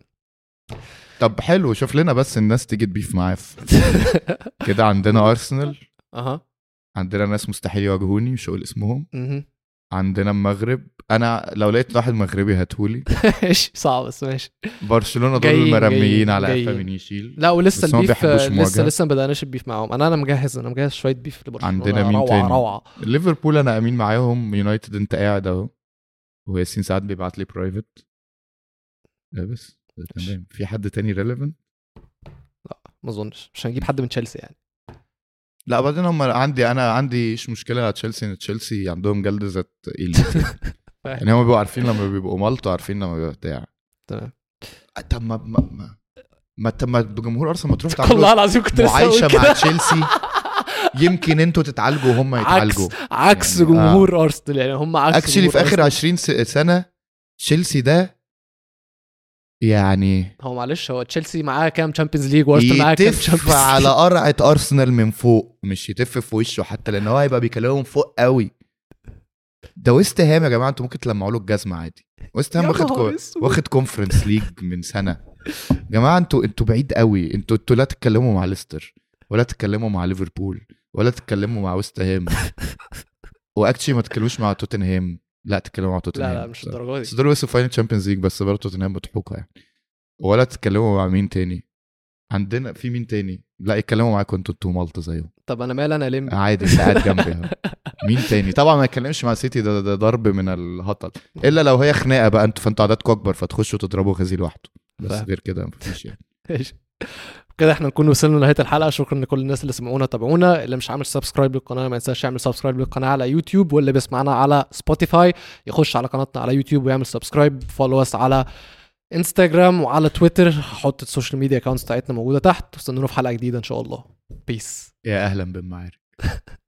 طب حلو شوف لنا بس الناس تيجي تبيف معايا. في- كده عندنا ارسنال أها. عندنا ناس مستحيل يواجهوني مش هقول اسمهم. مهم. عندنا المغرب. أنا لو لقيت واحد مغربي هاتهولي. ماشي صعب بس ماشي. برشلونة دول مرميين على. قفا من يشيل لا ولسه البيف لسه. لسه ما بدأناش البيف معاهم. أنا أنا مجهز أنا مجهز شوية بيف لبرشلونة. عندنا مين روعة تاني؟ روعة. ليفربول أنا أمين معاهم. يونايتد أنت قاعد أهو. وياسين ساعات بيبعت لي برايفت لا بس. تمام. في حد تاني ريليفنت ما أظنش. مش هنجيب حد من تشيلسي يعني. لا بعدين هم عندي أنا عندي إيش مشكلة على تشيلسي إن تشيلسي عندهم جلد ذات يعني هم بيبقوا عارفين لما بيبقوا مالطو عارفين لما بيبقوا بتاع. تمام. طب ما ما ما ما طب ما بجمهور أرسنال ما تروح والله تعملوا العظيم كنت معايشة. مع تشيلسي يمكن أنتوا تتعالجوا وهم يتعالجوا. عكس عكس يعني، جمهور أرسنال يعني هم عكس اكشلي في آخر أرسنال. 20 س- سنة تشيلسي ده يعني هو معلش هو تشيلسي معاه كام Champions League وأرسنال معاه كام يتف Champions على قرعة أرسنال من فوق مش يتف في وشه حتى لأن هو هيبقى بيكلمهم فوق قوي. ده ويست هام يا جماعة أنتوا ممكن تلمعوا له الجزمة عادي. ويست هام واخد كو... واخد Conference League من سنة. يا جماعة أنتوا أنتوا بعيد قوي. أنتوا أنتوا لا تتكلموا مع ليستر. ولا تتكلموا مع ليفربول ولا تتكلموا مع ويست هام. و actually ما تتكلموش مع توتنهام. لا تتكلموا مع توتنهام. لا لا مش. الدرجة بس دي دول وصلوا final Champions League بس برضه توتنهام مضحوكه يعني. ولا تتكلموا مع مين تاني؟ عندنا في مين تاني؟ لا يتكلموا معاكم أنتوا أنتوا مالطا زيهم. طب أنا مال أنا لم عادي أنت قاعد جنبي. مين تاني؟ طبعا ما يتكلمش مع سيتي ده, ده ضرب من الهطل. إلا لو هي خناقة بقى أنتوا فانتوا عددكم أكبر فتخشوا تضربوا غازي لوحده. بس. غير كده مفيش يعني. كده إحنا نكون وصلنا لنهاية الحلقة. شكرا لكل الناس اللي سمعونا تابعونا اللي مش عامل subscribe للقناة ما ينساش يعمل subscribe للقناة على يوتيوب. واللي بيسمعنا على Spotify يخش على قناتنا على يوتيوب ويعمل subscribe follow us على انستجرام وعلى تويتر هحط ال social media accounts بتاعتنا موجودة تحت. واستنونا في حلقة جديدة إن شاء الله. peace يا أهلا بالمعارك.